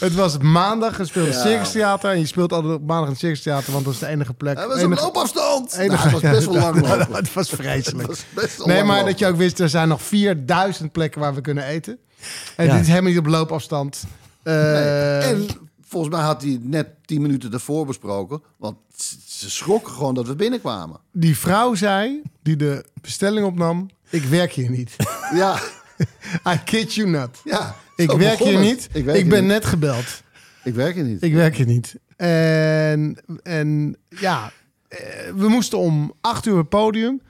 Het was maandag, je speelde Ja. Circus Theater. En je speelt altijd op maandag in het Circus Theater, want dat is de enige plek. Hij was op enige, loopafstand. enige- Nou, het was best wel lang lopen. Het was vreselijk. Het was best wel Nee, maar lopen. dat je ook wist, er zijn nog 4000 4000 waar we kunnen eten. En Ja. dit is helemaal niet op loopafstand. Eh, Nee. En volgens mij had hij net tien minuten ervoor besproken. Want ze schrokken gewoon dat we binnenkwamen. Die vrouw zei, die de bestelling opnam, ik werk hier niet. Ja, I kid you not. ja. Ik zo werk hier niet. Ik, Ik, werk hier ben niet. net gebeld. Ik werk hier niet. Ik werk hier niet. En, en ja, eh, we moesten om acht uur het podium.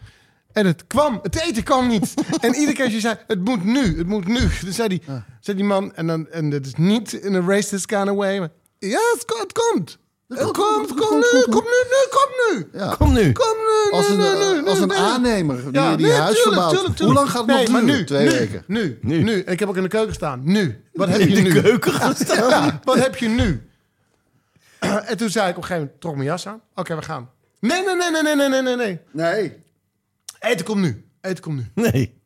En het kwam, het eten kwam niet. en iedere keer als je zei, het moet nu, het moet nu. Dan zei die, zei die man, en, dan, en dat is niet in a racist kind of way. Maar, ja, het, ko- het komt. Kom, kom, nu, kom nu, kom nu. Kom nu. Kom nu, als een, nu, nu, eh, nu, als een aannemer ja, die, die huis verbouwt. Hoe lang gaat het nog nu, Twee weken. Nu, nu, nu. Ik heb ook in de keuken staan. Nu. Wat heb je nu? In de keuken gestaan? Ja. Wat heb je nu? En toen zei ik op een gegeven moment, trok mijn jas aan. Oké, we gaan. Nee, nee, nee, nee, nee, nee, nee, nee. Nee. Eten komt nu. Eten komt nu. Nee.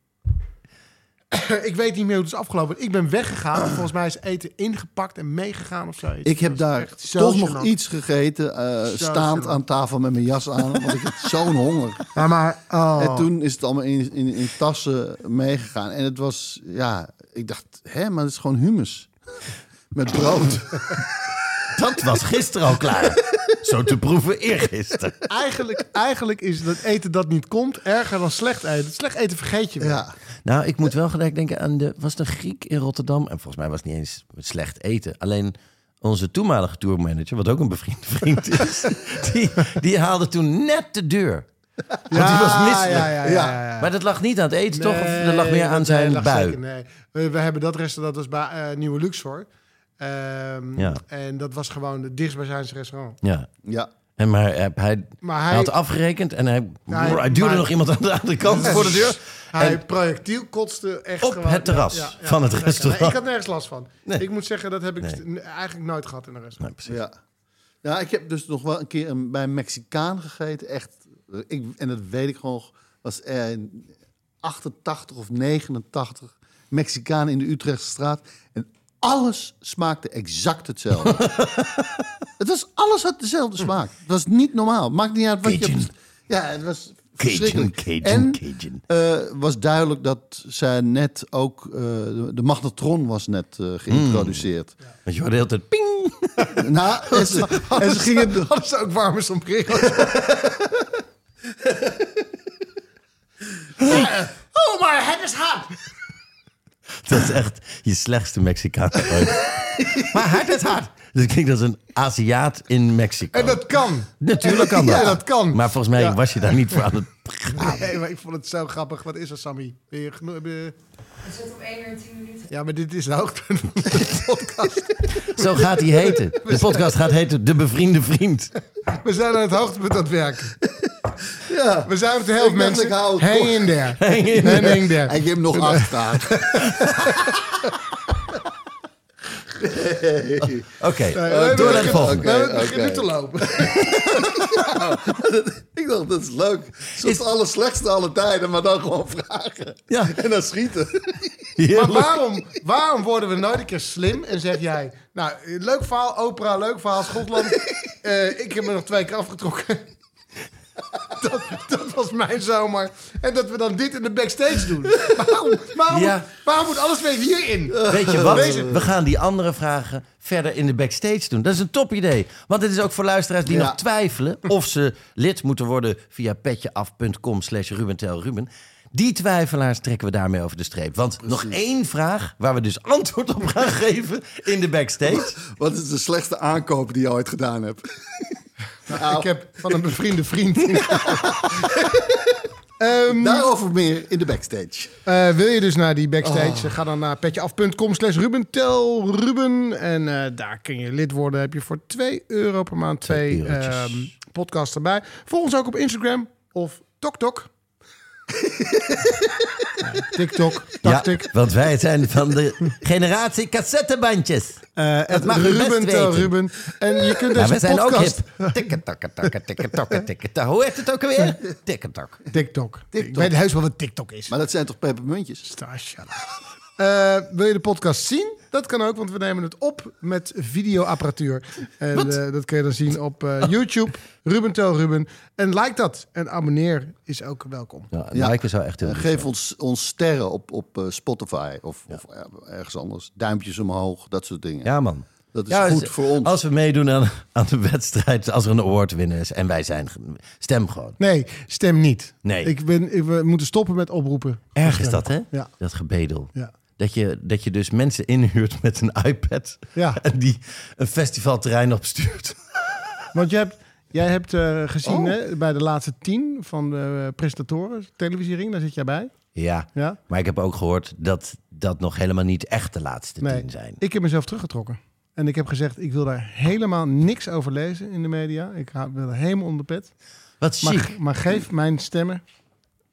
ik weet niet meer hoe het is afgelopen. Ik ben weggegaan. Volgens mij is eten ingepakt en meegegaan of zoiets. Ik heb daar toch nog iets gegeten, eh, staand aan tafel met mijn jas aan, want ik had zo'n honger. Ja, maar... oh. En toen is het allemaal in, in, in tassen meegegaan. En het was, ja, ik dacht, hè, maar het is gewoon humus. Met brood. Dat was gisteren al klaar. Zo te proeven eergisteren. Eigenlijk, eigenlijk is dat eten dat niet komt erger dan slecht eten. Slecht eten vergeet je wel. Ja. Nou, ik moet wel gelijk denken aan de... Was het een Griek in Rotterdam? En volgens mij was het niet eens slecht eten. Alleen onze toenmalige tourmanager, wat ook een bevriende vriend is... die, die haalde toen net de deur. Want die was misselijk. Ja, ja, ja, ja, ja. Maar dat lag niet aan het eten, toch? Of dat lag meer aan dat- zijn nee, lag bui? zeker, nee. we, we hebben dat restaurant, dat was bij eh, Nieuwe Luxor. Ehm, Ja. En dat was gewoon het dichtstbijzijnse restaurant. Ja. Ja. En maar hij, hij, Maar hij hij, had afgerekend en hij, hij- hij duwde maar- nog iemand aan de andere kant voor de deur. hij En- projectiel kotste echt Op gewoon- het terras ja, ja, ja, van het restaurant. Nee, ik had nergens last van. Nee. Ik moet zeggen, dat heb ik Nee. eigenlijk nooit gehad in een Nee, restaurant. precies. Ja. ja, ik heb dus nog wel een keer een, bij een Mexicaan gegeten. Echt, ik, en dat weet ik gewoon, was er in 88 of 89 Mexicaan in de Utrechtse straat. En alles smaakte exact hetzelfde. het was, alles had dezelfde smaak. Het was niet normaal. Maakt niet uit wat Cajun. je... Ja, het was Cajun, verschrikkelijk. Cajun, en Cajun. eh, was duidelijk dat zij net ook... eh, de, magnetron was net eh, geïntroduceerd. Want je hoorde de hele tijd ping. Nou, en ze, en ze gingen... Hadden ze ook warme sombrero's? oh, maar het is hard! Dat is echt je slechtste Mexicaan ooit. maar hard is hard. Dat klinkt als een Aziat in Mexico. En dat kan. Natuurlijk kan dat. Ja, dat kan. Maar volgens mij Ja. was je daar niet voor aan het gaan. Nee, maar ik vond het zo grappig. Wat is er, Sammy? Ben je geno- ben je- Ja, maar dit is de hoogtepunt van de podcast. Zo gaat hij heten. De podcast gaat heten De Bevriende Vriend. We zijn aan het hoogtepunt aan het werken. Ja. We zijn op de helft, mensen. het Hang in there. Hang in Hang in there. En je hebt nog acht Oké, Eh, door naar de beginnen- volgende. te lopen. ik dacht, dat is leuk. Zoals Is- het allerslechtste alle tijden, maar dan gewoon vragen. Ja. En dan schieten. Maar waarom, waarom worden we nooit een keer slim en zeg jij... Nou, leuk verhaal, opera, leuk verhaal, Schotland. Eh, ik heb me nog twee keer afgetrokken. Dat, dat was mijn zomer. En dat we dan dit in de backstage doen. Waarom, waarom, Ja. waarom moet alles weer hierin? Weet je wat? Deze- We gaan die andere vragen verder in de backstage doen. Dat is een top idee. Want het is ook voor luisteraars die Ja. nog twijfelen... of ze lid moeten worden via petjeaf.com slash rubentelruben. Die twijfelaars trekken we daarmee over de streep. Want nog één vraag waar we dus antwoord op gaan geven in de backstage. Wat is de slechtste aankoop die je ooit gedaan hebt? Ik heb van een bevriende vriend. Ehm, Daarover meer in de backstage. Eh, wil je dus naar die backstage? Ga dan naar petjeaf.com slash rubentelruben. En eh, daar kun je lid worden. Heb je voor 2 euro per maand twee Twee ehm, podcasts erbij. Volg ons ook op Instagram of TokTok. TikTok, Ja, Tactic. want wij zijn van de generatie cassettebandjes. Eh Dat mag best Ruben tel weten. Ruben. En je kunt Ja, deze we zijn ook podcast... hip. Tikketakketakke, tikketakke, tikketakke. Hoe heet het ook alweer? Tikketak. TikTok. Ik weet heus wel wat TikTok is. Maar dat zijn toch pepermuntjes? Up. Eh, wil je de podcast zien? Dat kan ook, want we nemen het op met videoapparatuur. En eh, dat kun je dan zien op eh, YouTube. Ruben Tel Ruben. En like dat. En abonneer is ook welkom. Ja, Ja. Liken zou echt heel geef ons, ons sterren op, op eh, Spotify of, of eh, ergens anders. Duimpjes omhoog, dat soort dingen. Ja, man. Dat is Ja, goed dus voor ons. Als we meedoen aan, aan de wedstrijd, als er een award winnen is en wij zijn, stem gewoon. Nee, stem niet. Nee. Ik ben, ik- we moeten stoppen met oproepen. Erg is dat, hè? Ja. Dat gebedel. Ja. Dat je, dat je dus mensen inhuurt met een iPad Ja. en die een festivalterrein opstuurt. Want je hebt, jij hebt eh, gezien Oh. hè, bij de laatste tien van de eh, presentatoren, televisiering, daar zit jij bij. Ja, Ja? maar ik heb ook gehoord dat dat nog helemaal niet echt de laatste Nee, tien zijn. ik heb mezelf teruggetrokken. En ik heb gezegd, ik wil daar helemaal niks over lezen in de media. Ik wil er helemaal onder pet. Wat Maar, maar geef mijn stemmen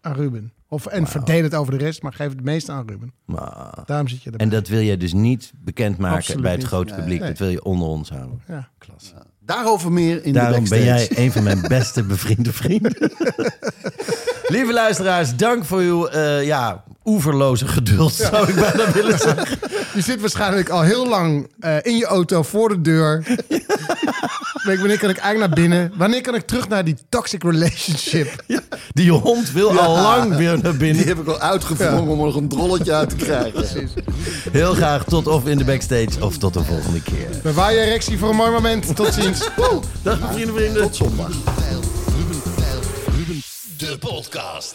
aan Ruben. Of, en verdeel het over de rest, maar geef het meeste aan Ruben. Daarom zit je erbij. En dat wil jij dus niet bekendmaken Absoluut bij het niet. grote publiek. Nee. Dat wil je onder ons houden. Ja. Klas. Daarover meer in Daarom de ben backstage. jij een van mijn beste bevriende vrienden. Lieve luisteraars, dank voor uw eh, ja, oeverloze geduld, zou ik bijna willen zeggen. Je zit waarschijnlijk al heel lang eh, in je auto voor de deur. wanneer kan ik eigenlijk naar binnen? Wanneer kan ik terug naar die toxic relationship? Die hond wil al lang weer naar Die binnen. heb ik al uitgevrongen om er nog een drolletje uit te krijgen. Heel graag tot of in de backstage of tot de volgende keer. Bewaar je erectie voor een mooi moment. Tot ziens. Dag vrienden, vrienden. Tot zondag. De podcast.